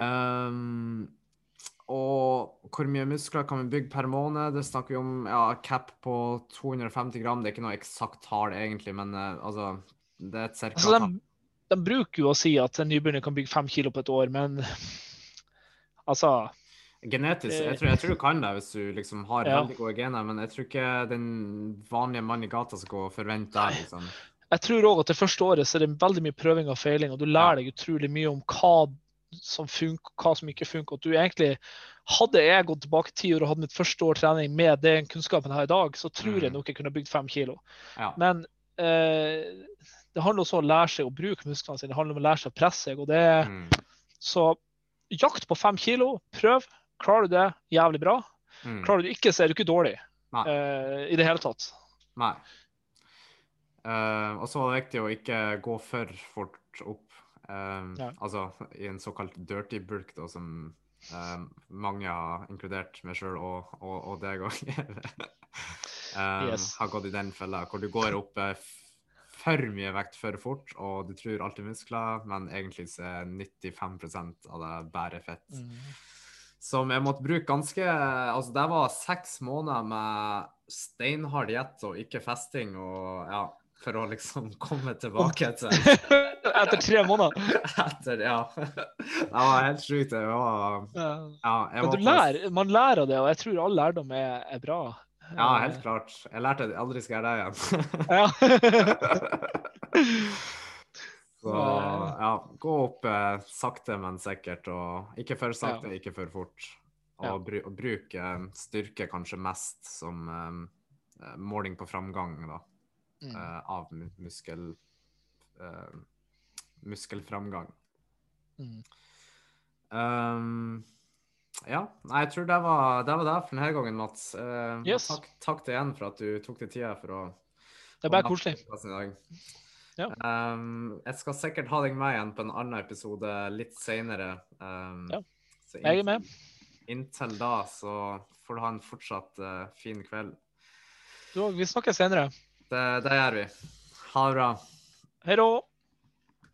Um, og hvor mye muskler kan vi bygge per måned? Det snakker vi om ja, cap på 250 gram. Det er ikke noe eksakt tall egentlig, men eh, altså Det er et cirka Altså, de, bruker jo å si at en nybegynner kan bygge fem kilo på et år, men altså Genetisk, jeg tror, jeg tror du kan det hvis du liksom har Ja. veldig gode gener, men jeg tror ikke den vanlige mann i gata skal gå og forvente det. Liksom. Jeg tror òg at det første året så er det veldig mye prøving og feiling, og du lærer deg utrolig mye om hva som funker, hva som ikke funker. At du egentlig, Hadde jeg gått tilbake ti år og hatt mitt første år trening med den kunnskapen jeg har i dag, så tror jeg Mm. nok jeg kunne bygd fem kilo. Ja. Men eh, det handler også om å lære seg å bruke musklene sine. Det handler om å lære seg å presse seg. og det Mm. Så jakt på fem kilo, prøv. Klarer du det, jævlig bra. Mm. Klarer du ikke, så er du ikke dårlig eh, i det hele tatt. Nei. Uh, og så var det viktig å ikke gå for fort opp. Um, Ja. Altså i en såkalt dirty bulk, da, som um, mange har inkludert meg sjøl og, og, og deg òg. Yes. Har gått i den fella hvor du går opp for mye vekt for fort, og du tror alt er muskler, men egentlig så er 95% av det bare fett. som jeg måtte bruke ganske Altså, det var seks måneder med steinhard diett og ikke festing og ja. for å liksom komme tilbake til Etter tre måneder. Etter, ja. Det var helt sjukt. Det var Ja. Jeg Men du lærer, man lærer av det, og jeg tror all lærdom er, er bra. Ja, helt klart. Jeg lærte at jeg aldri skal gjøre det igjen. Så ja, gå opp eh, sakte, men sikkert, og ikke for sakte, ikke for fort. Og, bru og bruk eh, styrke kanskje mest som eh, måling på framgang, da, Mm. eh, av muskel eh, muskelframgang. Mm. Um, ja, nei, jeg tror det var det var det for denne gangen, Mats. Eh, Yes. takk, takk til igjen for at du tok deg tida for å Det er bare koselig. Ja. Um, jeg skal sikkert ha deg med igjen på en annen episode litt seinere. Um, Ja, så Jeg er med. Inntil da så får du ha en fortsatt uh, fin kveld. Du òg. Vi snakkes senere. Det, det gjør vi. Ha det bra. Hei då!